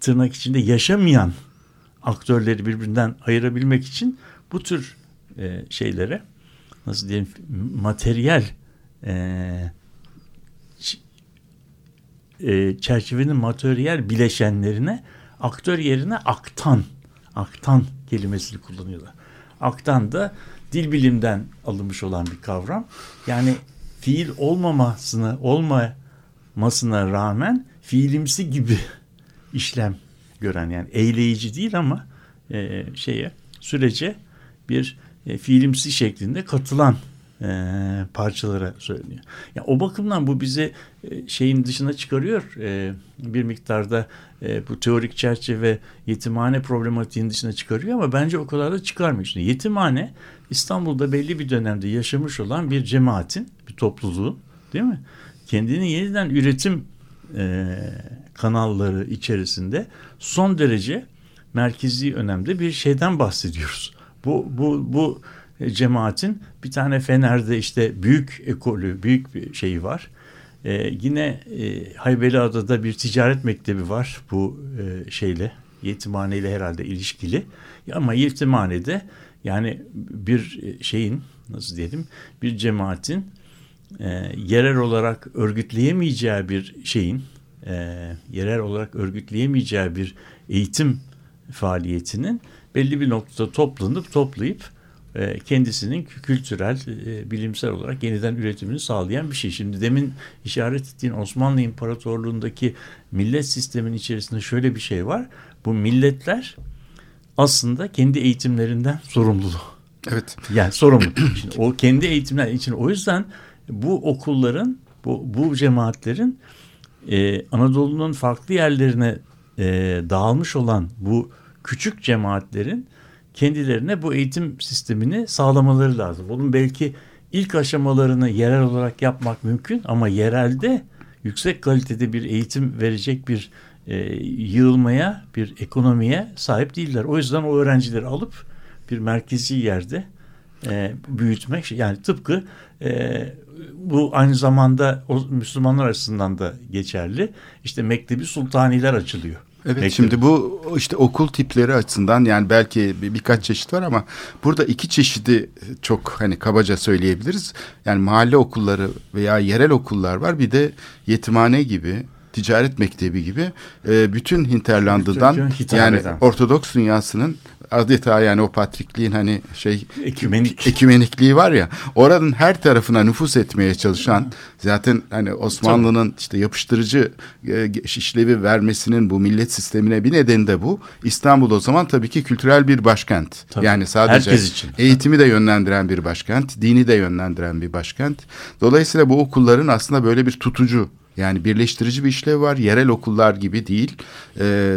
tırnak içinde yaşamayan aktörleri birbirinden ayırabilmek için bu tür e, şeylere nasıl diyelim materyal e, e, çerçevenin materyal bileşenlerine aktör yerine aktan aktan kelimesini kullanıyorlar. Aktan da dil bilimden alınmış olan bir kavram. Yani fiil olmamasına olmamasına rağmen fiilimsi gibi işlem gören yani eyleyici değil ama e, şeye sürece bir e, fiilimsi şeklinde katılan e, parçalara söyleniyor. Yani o bakımdan bu bizi e, şeyin dışına çıkarıyor e, bir miktarda e, bu teorik çerçeve yetimhane problematiğinin dışına çıkarıyor ama bence o kadar da çıkarmıyor. Şimdi yetimhane İstanbul'da belli bir dönemde yaşamış olan bir cemaatin, bir topluluğun değil mi? Kendini yeniden üretim e, kanalları içerisinde son derece merkezi önemde bir şeyden bahsediyoruz. Bu, bu, bu cemaatin bir tane Fener'de işte büyük ekolü, büyük bir şeyi var. Ee, yine e, Haybeliada'da bir ticaret mektebi var bu e, şeyle, yetimhaneyle herhalde ilişkili. Ama yetimhanede yani bir şeyin nasıl diyelim bir cemaatin e, yerel olarak örgütleyemeyeceği bir şeyin e, yerel olarak örgütleyemeyeceği bir eğitim faaliyetinin belli bir noktada toplanıp toplayıp e, kendisinin kültürel, e, bilimsel olarak yeniden üretimini sağlayan bir şey. Şimdi demin işaret ettiğin Osmanlı İmparatorluğu'ndaki millet sistemin içerisinde şöyle bir şey var. Bu milletler aslında kendi eğitimlerinden sorumlu. Evet. Yani sorumlu. Şimdi o kendi eğitimler için o yüzden bu okulların, bu, bu cemaatlerin e, Anadolu'nun farklı yerlerine e, dağılmış olan bu küçük cemaatlerin kendilerine bu eğitim sistemini sağlamaları lazım. Bunun belki ilk aşamalarını yerel olarak yapmak mümkün ama yerelde yüksek kalitede bir eğitim verecek bir e, yığılmaya, bir ekonomiye sahip değiller. O yüzden o öğrencileri alıp bir merkezi yerde e, büyütmek yani tıpkı e, bu aynı zamanda o Müslümanlar açısından da geçerli. İşte Mektebi Sultaniler açılıyor. Evet Mektebi. şimdi bu işte okul tipleri açısından yani belki bir, birkaç çeşit var ama burada iki çeşidi çok hani kabaca söyleyebiliriz. Yani mahalle okulları veya yerel okullar var bir de yetimhane gibi ticaret mektebi gibi e, bütün hitap yani. Ortodoks dünyasının adeta yani o patrikliğin hani şey Ekümenik. ekümenikliği var ya oranın her tarafına nüfus etmeye çalışan zaten hani Osmanlı'nın işte yapıştırıcı e, işlevi vermesinin bu millet sistemine bir nedeni de bu. İstanbul o zaman tabii ki kültürel bir başkent. Tabii. Yani sadece Herkes için. eğitimi de yönlendiren bir başkent, dini de yönlendiren bir başkent. Dolayısıyla bu okulların aslında böyle bir tutucu yani birleştirici bir işlev var. Yerel okullar gibi değil. E,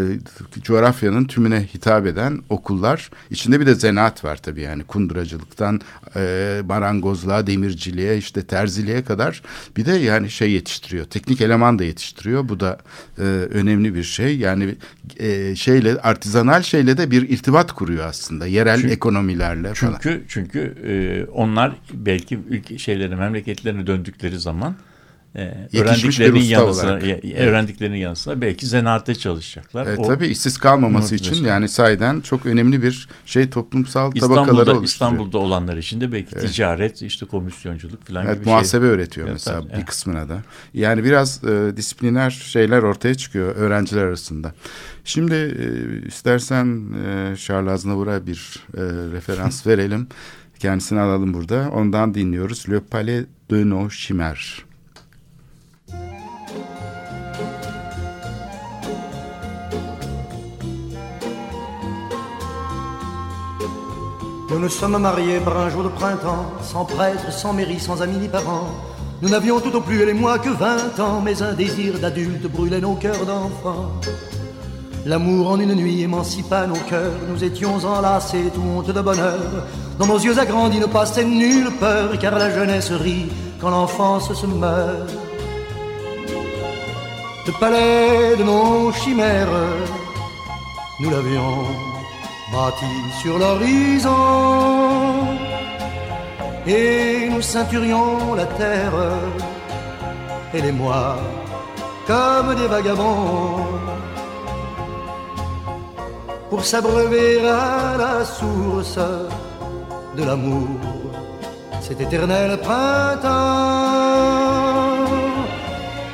coğrafyanın tümüne hitap eden okullar. İçinde bir de zanaat var tabii yani. Kunduracılıktan e, marangozluğa, demirciliğe, işte terziliğe kadar. Bir de yani şey yetiştiriyor. Teknik eleman da yetiştiriyor. Bu da e, önemli bir şey. Yani e, şeyle artizanal şeyle de bir irtibat kuruyor aslında. Yerel Çünkü- ekonomilerle falan. Çünkü çünkü e, onlar belki ülke şeylerine memleketlerine döndükleri zaman e, öğrendiklerinin usta yanı sıra olarak. öğrendiklerinin yanı sıra belki zanaatte çalışacaklar. Evet, O tabii işsiz kalmaması için yani sayeden çok önemli bir şey toplumsal tabakaları İstanbul'da oluşturuyor. İstanbul'da olanlar için de belki ticaret, işte komisyonculuk falan Evet gibi muhasebe şey. öğretiyor Evet, mesela tabii, bir evet. kısmına da. Yani biraz e, disipliner şeyler ortaya çıkıyor öğrenciler arasında. Şimdi e, istersen e, Charles Aznavour'a bir e, referans verelim. Kendisini alalım burada. Ondan dinliyoruz. Le Palais de nos Chimères. Nous nous sommes mariés par un jour de printemps, sans prêtre, sans mairie, sans amis ni parents. Nous n'avions tout au plus, elle et moi, que vingt ans, mais un désir d'adulte brûlait nos cœurs d'enfants. L'amour en une nuit émancipa nos cœurs, nous étions enlacés, tout honte de bonheur. Dans nos yeux agrandis ne passait nulle peur, car la jeunesse rit quand l'enfance se meurt. Le palais de nos chimères, nous l'avions bâti sur l'horizon. Et nous ceinturions la terre, et moi, comme des vagabonds, pour s'abreuver à la source de l'amour, cet éternel printemps.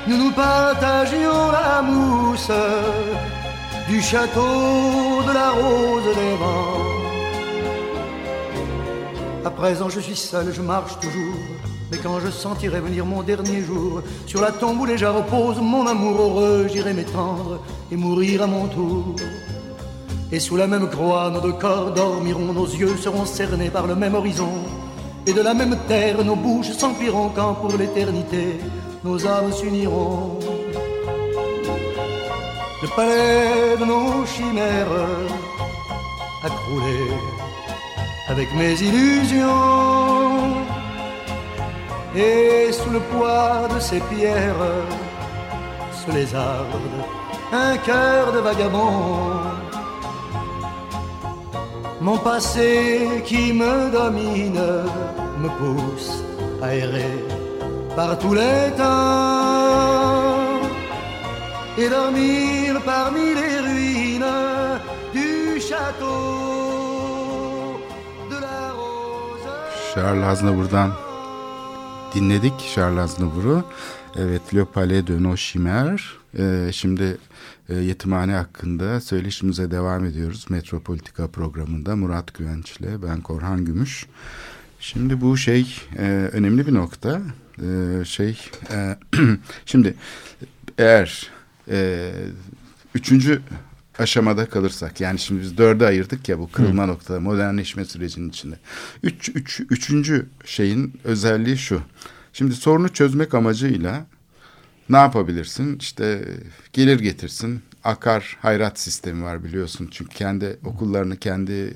Nous nous partagions la mousse du château de la rose des vents. À présent je suis seul, je marche toujours. Mais quand je sentirai venir mon dernier jour, sur la tombe où déjà repose mon amour heureux, j'irai m'étendre et mourir à mon tour. Et sous la même croix, nos deux corps dormiront, nos yeux seront cernés par le même horizon. Et de la même terre, nos bouches s'empliront quand pour l'éternité, nos âmes s'uniront. Le palais de nos chimères a croulé avec mes illusions. Et sous le poids de ces pierres, sous les arbres, un cœur de vagabond Mon passé qui me domine me pousse à errer par tous les temps et dormir parmi les ruines du château de la rose. Charles Aznavour'dan dinledik Charles Aznavour'u. Evet, Le Palais de Nos Chimères. Ee, şimdi e, yetimhane hakkında söyleşimize devam ediyoruz. Metropolitika programında Murat Güvenç ile ben Korhan Gümüş. Şimdi bu şey e, önemli bir nokta. E, şey e, şimdi eğer e, üçüncü aşamada kalırsak yani şimdi biz dörde ayırdık ya bu kırılma Hı. noktada modernleşme sürecinin içinde. Üç, üç, üçüncü şeyin özelliği şu. Şimdi sorunu çözmek amacıyla ne yapabilirsin? İşte gelir getirsin. Akar hayrat sistemi var biliyorsun. Çünkü kendi okullarını, kendi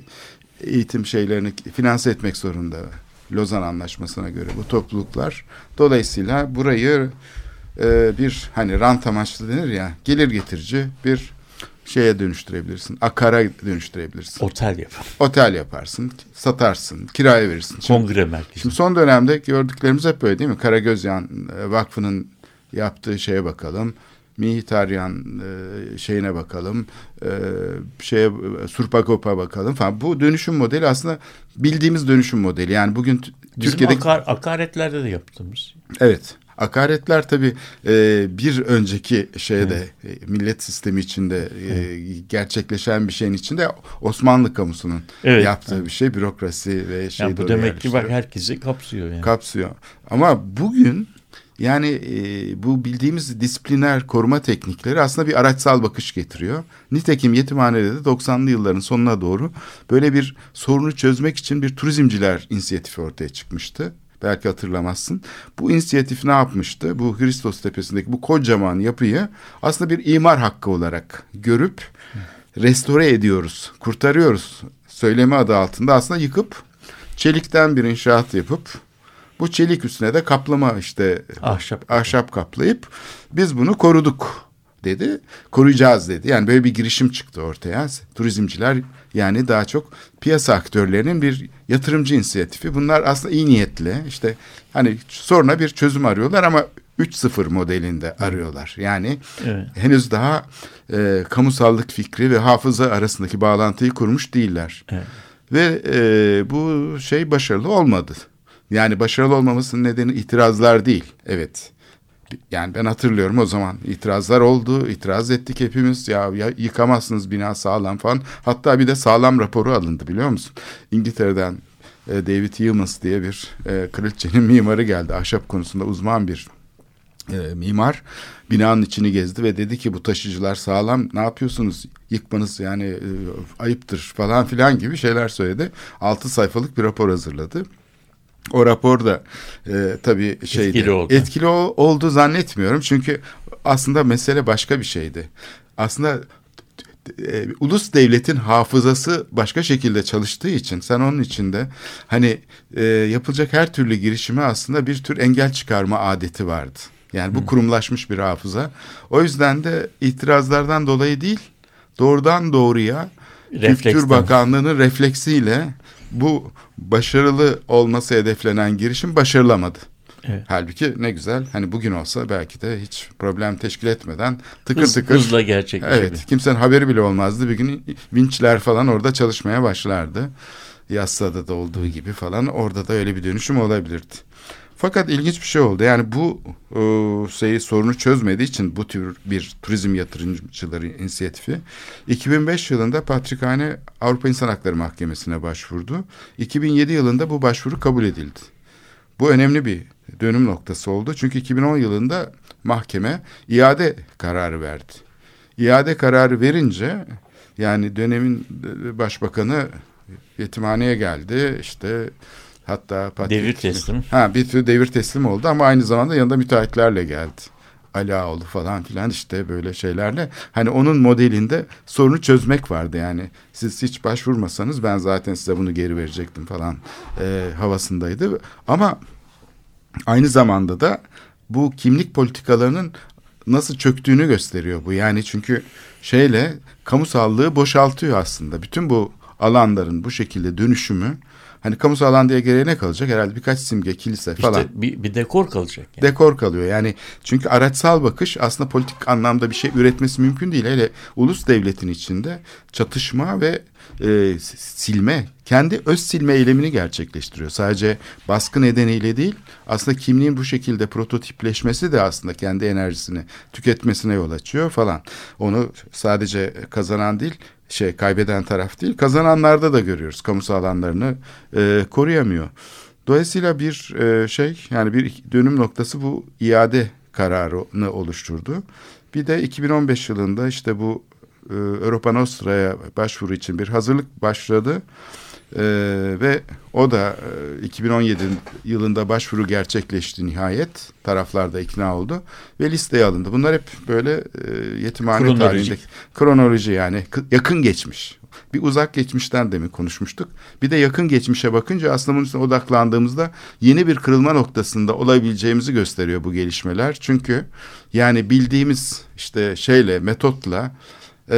eğitim şeylerini finanse etmek zorunda. Lozan Anlaşması'na göre bu topluluklar. Dolayısıyla burayı e, bir hani rant amaçlı denir ya gelir getirici bir şeye dönüştürebilirsin. Akara dönüştürebilirsin. Otel yap. Otel yaparsın, satarsın, kiraya verirsin. Kongre merkezi. Şimdi son dönemde gördüklerimiz hep böyle değil mi? Karagözyan e, Vakfı'nın yaptığı şeye bakalım. Mihitaryan e, şeyine bakalım. E, şeye Surpagop'a bakalım falan. Bu dönüşüm modeli aslında bildiğimiz dönüşüm modeli. Yani bugün Bizim Türkiye'de akar, akaretlerde de yaptığımız. Evet. Akaretler tabii e, bir önceki şeyde e, millet sistemi içinde e, gerçekleşen bir şeyin içinde Osmanlı kamusunun evet. yaptığı bir şey bürokrasi ve şey yani bu demek ki bak herkesi kapsıyor yani. Kapsıyor. Ama bugün yani e, bu bildiğimiz disipliner koruma teknikleri aslında bir araçsal bakış getiriyor. Nitekim yetimhanede de 90'lı yılların sonuna doğru böyle bir sorunu çözmek için bir turizmciler inisiyatifi ortaya çıkmıştı. Belki hatırlamazsın. Bu inisiyatif ne yapmıştı? Bu Hristos Tepesi'ndeki bu kocaman yapıyı aslında bir imar hakkı olarak görüp restore ediyoruz, kurtarıyoruz söylemi adı altında aslında yıkıp çelikten bir inşaat yapıp bu çelik üstüne de kaplama işte ahşap, ahşap kaplayıp biz bunu koruduk dedi. Koruyacağız dedi. Yani böyle bir girişim çıktı ortaya. Turizmciler yani daha çok piyasa aktörlerinin bir yatırımcı inisiyatifi. Bunlar aslında iyi niyetli. İşte hani soruna bir çözüm arıyorlar ama 3-0 modelinde arıyorlar. Yani evet. henüz daha e, kamusallık fikri ve hafıza arasındaki bağlantıyı kurmuş değiller. Evet. Ve e, bu şey başarılı olmadı. Yani başarılı olmamasının nedeni itirazlar değil. Evet. Yani ben hatırlıyorum o zaman itirazlar oldu. itiraz ettik hepimiz. Ya, ya yıkamazsınız bina sağlam falan. Hatta bir de sağlam raporu alındı biliyor musun? İngiltere'den e, David Yeomans diye bir e, kraliçenin mimarı geldi. Ahşap konusunda uzman bir e, mimar binanın içini gezdi ve dedi ki bu taşıcılar sağlam ne yapıyorsunuz yıkmanız yani e, ayıptır falan filan gibi şeyler söyledi. Altı sayfalık bir rapor hazırladı. O rapor da e, tabii şeydi. Etkili oldu. Etkili ol, oldu zannetmiyorum. Çünkü aslında mesele başka bir şeydi. Aslında e, ulus devletin hafızası başka şekilde çalıştığı için sen onun içinde hani e, yapılacak her türlü girişime aslında bir tür engel çıkarma adeti vardı. Yani bu Hı. kurumlaşmış bir hafıza. O yüzden de itirazlardan dolayı değil doğrudan doğruya Refleksten. Kültür Bakanlığı'nın refleksiyle bu başarılı olması hedeflenen girişim başarılamadı. Evet. Halbuki ne güzel hani bugün olsa belki de hiç problem teşkil etmeden tıkır Hız, tıkır. Hızla gerçekleşebilir. Evet kimsenin haberi bile olmazdı. Bir gün vinçler falan orada çalışmaya başlardı. Yassada da olduğu gibi falan orada da öyle bir dönüşüm olabilirdi. Fakat ilginç bir şey oldu. Yani bu e, şeyi sorunu çözmediği için bu tür bir turizm yatırımcıları inisiyatifi 2005 yılında Patrikhane Avrupa İnsan Hakları Mahkemesi'ne başvurdu. 2007 yılında bu başvuru kabul edildi. Bu önemli bir dönüm noktası oldu. Çünkü 2010 yılında mahkeme iade kararı verdi. İade kararı verince yani dönemin başbakanı yetimhaneye geldi. İşte Hatta Patrick, devir teslim. Ha bir tür devir teslim oldu ama aynı zamanda yanında müteahhitlerle geldi. Ali Ağoğlu falan filan işte böyle şeylerle. Hani onun modelinde sorunu çözmek vardı yani. Siz hiç başvurmasanız ben zaten size bunu geri verecektim falan e, havasındaydı. Ama aynı zamanda da bu kimlik politikalarının nasıl çöktüğünü gösteriyor bu. Yani çünkü şeyle kamu sağlığı boşaltıyor aslında. Bütün bu alanların bu şekilde dönüşümü hani kamusal alan diye geriye ne kalacak? Herhalde birkaç simge, kilise falan. İşte bir, bir dekor kalacak. Yani. Dekor kalıyor. Yani çünkü araçsal bakış aslında politik anlamda bir şey üretmesi mümkün değil. Hele ulus devletin içinde çatışma ve e, silme, kendi öz silme eylemini gerçekleştiriyor. Sadece baskı nedeniyle değil, aslında kimliğin bu şekilde prototipleşmesi de aslında kendi enerjisini tüketmesine yol açıyor falan. Onu sadece kazanan değil, şey kaybeden taraf değil, kazananlarda da görüyoruz. Kamusal alanlarını e, koruyamıyor. Dolayısıyla bir e, şey yani bir dönüm noktası bu iade kararını oluşturdu. Bir de 2015 yılında işte bu e, Europa Nostra'ya başvuru için bir hazırlık başladı. Ee, ve o da e, 2017 yılında başvuru gerçekleşti nihayet. Taraflar da ikna oldu ve listeye alındı. Bunlar hep böyle e, yetimhane tarihindeki kronoloji yani kı- yakın geçmiş. Bir uzak geçmişten demin konuşmuştuk. Bir de yakın geçmişe bakınca aslında bunun üstüne odaklandığımızda yeni bir kırılma noktasında olabileceğimizi gösteriyor bu gelişmeler. Çünkü yani bildiğimiz işte şeyle metotla e,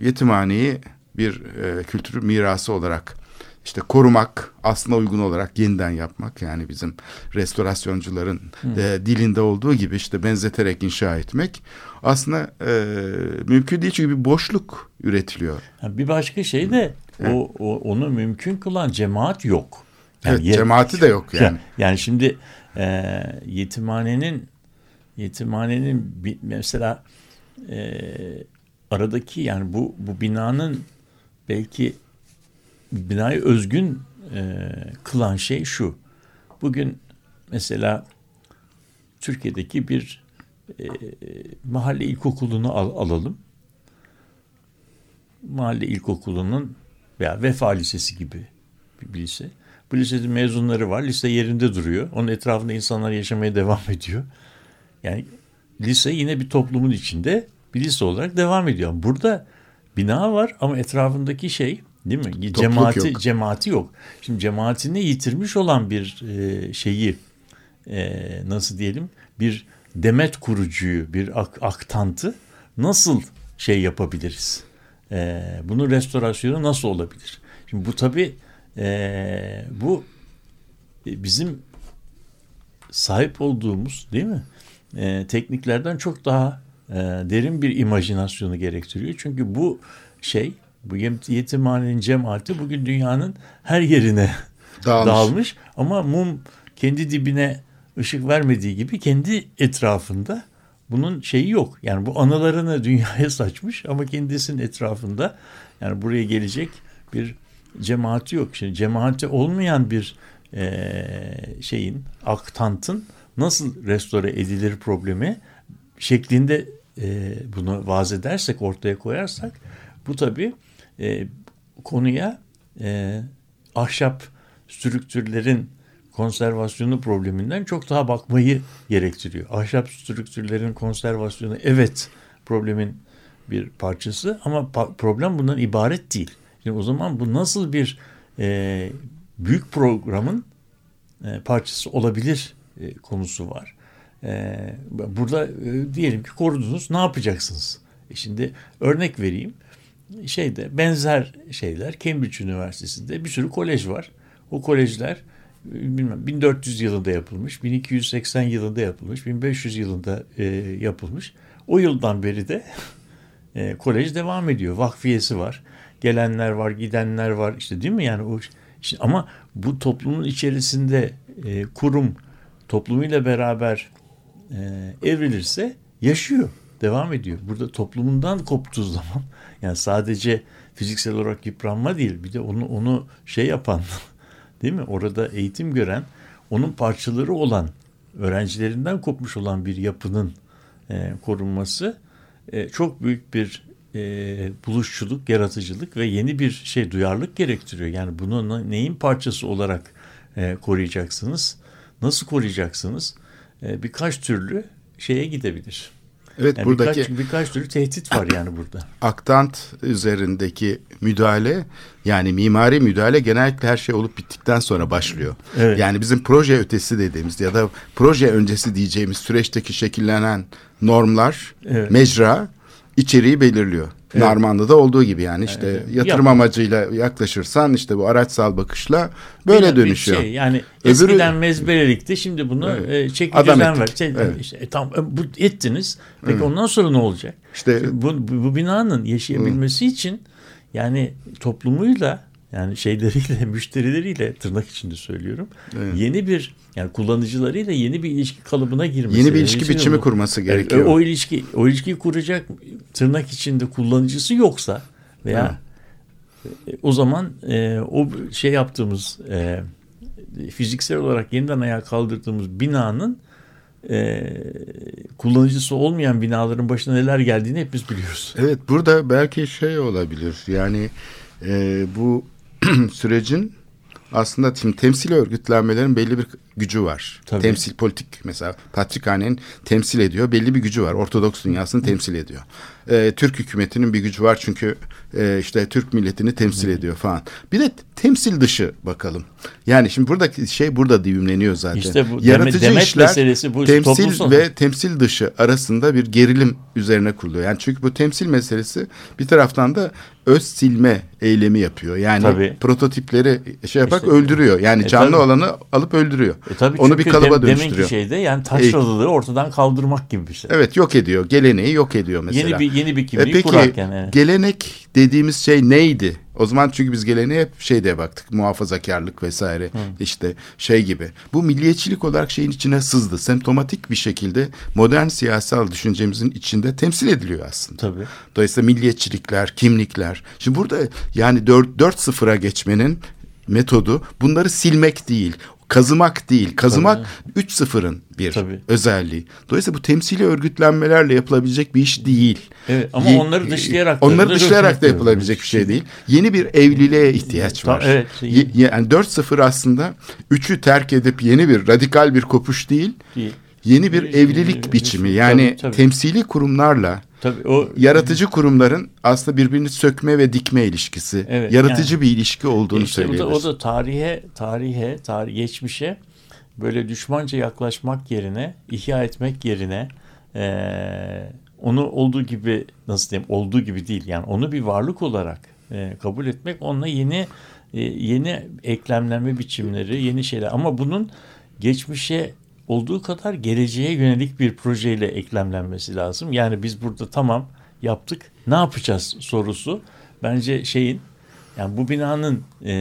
yetimhaneyi bir e, kültür mirası olarak işte korumak, aslına uygun olarak yeniden yapmak yani bizim restorasyoncuların e, dilinde olduğu gibi işte benzeterek inşa etmek aslında e, mümkün değil çünkü bir boşluk üretiliyor. Bir başka şey de o, o onu mümkün kılan cemaat yok. Evet, ye- cemaati de yok yani. Yani şimdi e, yetimhanenin yetimhanenin mesela e, aradaki yani bu bu binanın belki binayı özgün e, kılan şey şu. Bugün mesela Türkiye'deki bir e, mahalle ilkokulunu al- alalım. Mahalle ilkokulunun veya Vefa Lisesi gibi bir, lise. Bu lisenin mezunları var. Lise yerinde duruyor. Onun etrafında insanlar yaşamaya devam ediyor. Yani lise yine bir toplumun içinde bir lise olarak devam ediyor. Burada bina var ama etrafındaki şey değil mi? Cemaati yok. cemaati yok. Şimdi cemaatini yitirmiş olan bir e, şeyi e, nasıl diyelim bir demet kurucuyu, bir ak- aktantı nasıl şey yapabiliriz? E, bunun restorasyonu nasıl olabilir? Şimdi bu tabii e, bu bizim sahip olduğumuz değil mi? E, tekniklerden çok daha e, derin bir imajinasyonu gerektiriyor. Çünkü bu şey, bu yet- yetimhanenin cemaati bugün dünyanın her yerine Dağılmış. dağılmış. Ama mum kendi dibine ışık vermediği gibi kendi etrafında bunun şeyi yok. Yani bu anılarını dünyaya saçmış ama kendisinin etrafında yani buraya gelecek bir cemaati yok. Şimdi cemaati olmayan bir eee, şeyin, aktantın nasıl restore edilir problemi şeklinde eee, bunu vaz edersek, ortaya koyarsak bu tabii eee, konuya eee, ahşap strüktürlerin konservasyonu probleminden çok daha bakmayı gerektiriyor. Ahşap strüktürlerin konservasyonu evet problemin bir parçası ama problem bundan ibaret değil. Şimdi o zaman bu nasıl bir e, büyük programın e, parçası olabilir e, konusu var. E, burada e, diyelim ki korudunuz ne yapacaksınız? E şimdi örnek vereyim. Şeyde benzer şeyler Cambridge Üniversitesi'nde bir sürü kolej var. O kolejler e, bilmem 1400 yılında yapılmış, 1280 yılında yapılmış, 1500 yılında e, yapılmış. O yıldan beri de e, kolej devam ediyor. Vakfiyesi var. Gelenler var, gidenler var. İşte değil mi yani o işte, ama bu toplumun içerisinde e, kurum toplumuyla beraber e, evrilirse yaşıyor, devam ediyor. Burada toplumundan koptuğu zaman yani sadece fiziksel olarak yıpranma değil, bir de onu onu şey yapan değil mi? Orada eğitim gören, onun parçaları olan öğrencilerinden kopmuş olan bir yapının e, korunması e, çok büyük bir e, buluşçuluk, yaratıcılık ve yeni bir şey duyarlılık gerektiriyor. Yani bunu ne- neyin parçası olarak e, koruyacaksınız? Nasıl koruyacaksınız? E, birkaç türlü şeye gidebilir. Evet Yani buradaki birkaç, birkaç türlü tehdit var yani burada. aktant üzerindeki müdahale yani mimari müdahale genellikle her şey olup bittikten sonra başlıyor. Evet. Yani bizim proje ötesi dediğimiz ya da proje öncesi diyeceğimiz süreçteki şekillenen normlar, Evet. mecra içeriği belirliyor. Narmanlı'da olduğu gibi yani işte Evet, evet. yatırım Yap- amacıyla yaklaşırsan işte bu araçsal bakışla böyle Bir- bir dönüşüyor. Şey, yani Öbürü- eskiden mezbelelikti şimdi bunu Evet. e, çeki Adam düzen ver. Şey, Evet. işte, e, tamam e, bu ettiniz. Peki ondan sonra ne olacak? İşte bu, bu, bu binanın yaşayabilmesi için yani toplumuyla yani şeyleriyle müşterileriyle tırnak içinde söylüyorum. Yeni bir yani kullanıcılarıyla yeni bir ilişki kalıbına girmesi. yeni bir ilişki Dolayısıyla biçimi bu- kurması Yani gerekiyor. o ilişki o ilişkiyi kuracak tırnak içinde kullanıcısı yoksa veya e, o zaman e, o şey yaptığımız e, fiziksel olarak yeniden ayağa kaldırdığımız binanın e, kullanıcısı olmayan binaların başına neler geldiğini hepimiz biliyoruz. Evet burada belki şey olabilir yani e, bu sürecin aslında tim, temsil örgütlenmelerin belli bir gücü var. Tabii. Temsil politik mesela Patrikhane'nin temsil ediyor belli bir gücü var. Ortodoks dünyasını temsil ediyor. E, Türk hükümetinin bir gücü var çünkü e, işte Türk milletini temsil ediyor falan. Bir de temsil dışı bakalım. Yani şimdi buradaki şey burada düğümleniyor zaten. İşte bu Yaratıcı demet işler meselesi, bu temsil toplumsal- ve temsil dışı arasında bir gerilim üzerine kuruluyor. Yani çünkü bu temsil meselesi bir taraftan da öz silme eylemi yapıyor. Yani Tabii. prototipleri şey yaparak İşte- öldürüyor. Yani E, canlı tabii. olanı alıp öldürüyor. E tabii Onu bir kalıba dem- dönüştürüyor. Deminki şeyde yani taşralılığı ortadan kaldırmak gibi bir şey. Evet yok ediyor. Geleneği yok ediyor mesela. Yeni bir yeni bir E kimliği peki kurarken. evet. gelenek dediğimiz şey neydi? O zaman çünkü biz geleneğe hep şey diye baktık. Muhafazakarlık vesaire işte şey gibi. Bu milliyetçilik olarak şeyin içine sızdı. Semptomatik bir şekilde modern siyasal düşüncemizin içinde temsil ediliyor aslında. Tabii. Dolayısıyla milliyetçilikler, kimlikler. Şimdi burada yani 4 4-0'a geçmenin metodu bunları silmek değil, kazımak değil. Kazımak 3-0'ın bir Tabii. özelliği. Dolayısıyla bu temsili örgütlenmelerle yapılabilecek bir iş değil. Evet, ama Ye- onları dışlayarak da- onları dışlayarak da yapılabilecek bir şey değil. Yeni bir evliliğe ihtiyaç var. evet. Ye- yani 4-0 aslında 3'ü terk edip yeni bir radikal bir kopuş değil. Değil. Yeni bir evlilik Tabii, biçimi. Yani tabii. temsili kurumlarla Tabii o yaratıcı kurumların aslında birbirini sökme ve dikme ilişkisi, Evet, yaratıcı yani- bir ilişki olduğunu İşte o da, söyleyebiliriz. o da tarihe, tarihe, tarih, geçmişe böyle düşmanca yaklaşmak yerine, ihya etmek yerine eee, onu olduğu gibi nasıl diyeyim, olduğu gibi değil yani onu bir varlık olarak eee, kabul etmek, onunla yeni e, yeni eklemlenme biçimleri, yeni şeyler ama bunun geçmişe olduğu kadar geleceğe yönelik bir projeyle eklemlenmesi lazım. Yani biz burada tamam yaptık, ne yapacağız sorusu bence şeyin yani bu binanın e,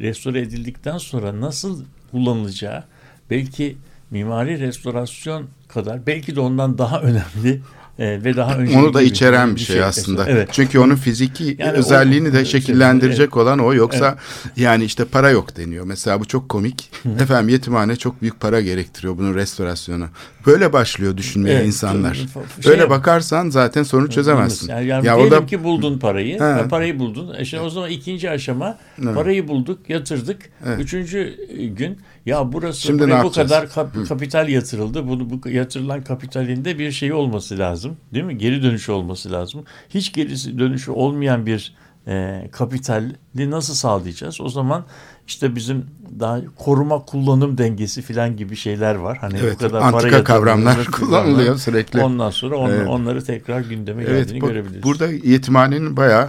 restore edildikten sonra nasıl kullanılacağı belki mimari restorasyon kadar belki de ondan daha önemli e, ve daha önce Onu da içeren bir şey aslında. Evet. Çünkü onun fiziki Yani özelliğini o- de şekillendirecek Evet. olan o. Yoksa yani işte para yok deniyor. Mesela bu çok komik. Efendim yetimhane çok büyük para gerektiriyor bunun restorasyonu. Böyle başlıyor düşünmeye Evet. insanlar. Şey Öyle yap- bakarsan zaten sorunu çözemezsin. Yani, yani ya diyelim orada ki buldun parayı. Ha. Parayı buldun. E şimdi o zaman ikinci aşama parayı bulduk, yatırdık. Üçüncü gün ya burası Şimdi buraya bu kadar kap- kapital yatırıldı. Bunu bu yatırılan kapitalinde bir şey olması lazım. Değil mi? Geri dönüşü olması lazım. Hiç geri dönüşü olmayan bir e, kapitali nasıl sağlayacağız? O zaman işte bizim daha koruma kullanım dengesi falan gibi şeyler var. Hani Evet, bu kadar antika para kavramlar kullanılıyor sürekli. Ondan sonra on- Evet. onları tekrar gündeme Evet, geldiğini bu- görebiliriz. burada yetimhanenin bayağı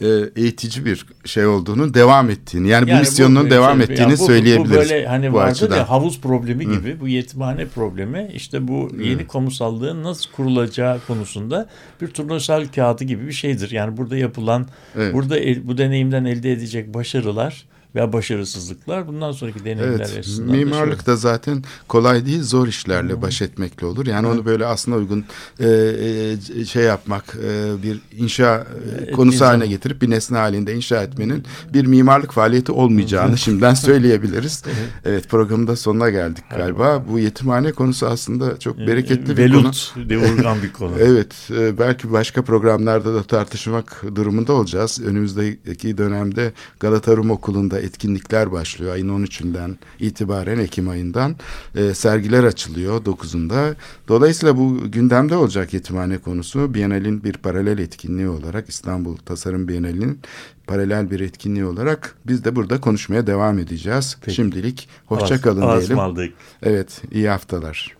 e, eğitici bir şey olduğunu, devam ettiğini, yani, bu Yani misyonun bu- devam şey, ettiğini yani bu- bu- söyleyebiliriz. Bu böyle hani bu vardır açıdan. ya havuz problemi gibi bu yetimhane problemi işte bu yeni kamusallığın nasıl kurulacağı konusunda bir turnusal kağıdı gibi bir şeydir. Yani burada yapılan Evet. burada el- bu deneyimden elde edecek başarılar veya başarısızlıklar bundan sonraki deneyimler Evet, açısından da şey mimarlık da zaten kolay değil, zor işlerle baş etmekle olur. Yani onu böyle aslında uygun e, e, şey yapmak, e, bir inşa e, konusu zaman. haline getirip bir nesne halinde inşa etmenin bir mimarlık faaliyeti olmayacağını şimdiden söyleyebiliriz. Evet, programın da sonuna geldik galiba. Bu yetimhane konusu aslında çok bereketli bir konu. Velut diye uygun bir konu. Evet, e, belki başka programlarda da tartışmak durumunda olacağız. Önümüzdeki dönemde Galata Rum Okulu'nda etkinlikler başlıyor. Ayın 13'ünden itibaren Ekim ayından e, sergiler açılıyor 9'unda. Dolayısıyla bu gündemde olacak yetimhane konusu. Bienal'in bir paralel etkinliği olarak İstanbul Tasarım Bienali'nin paralel bir etkinliği olarak biz de burada konuşmaya devam edeceğiz. Peki. Şimdilik hoşça Ağız- kalın ağız diyelim. aldık. Evet, iyi haftalar.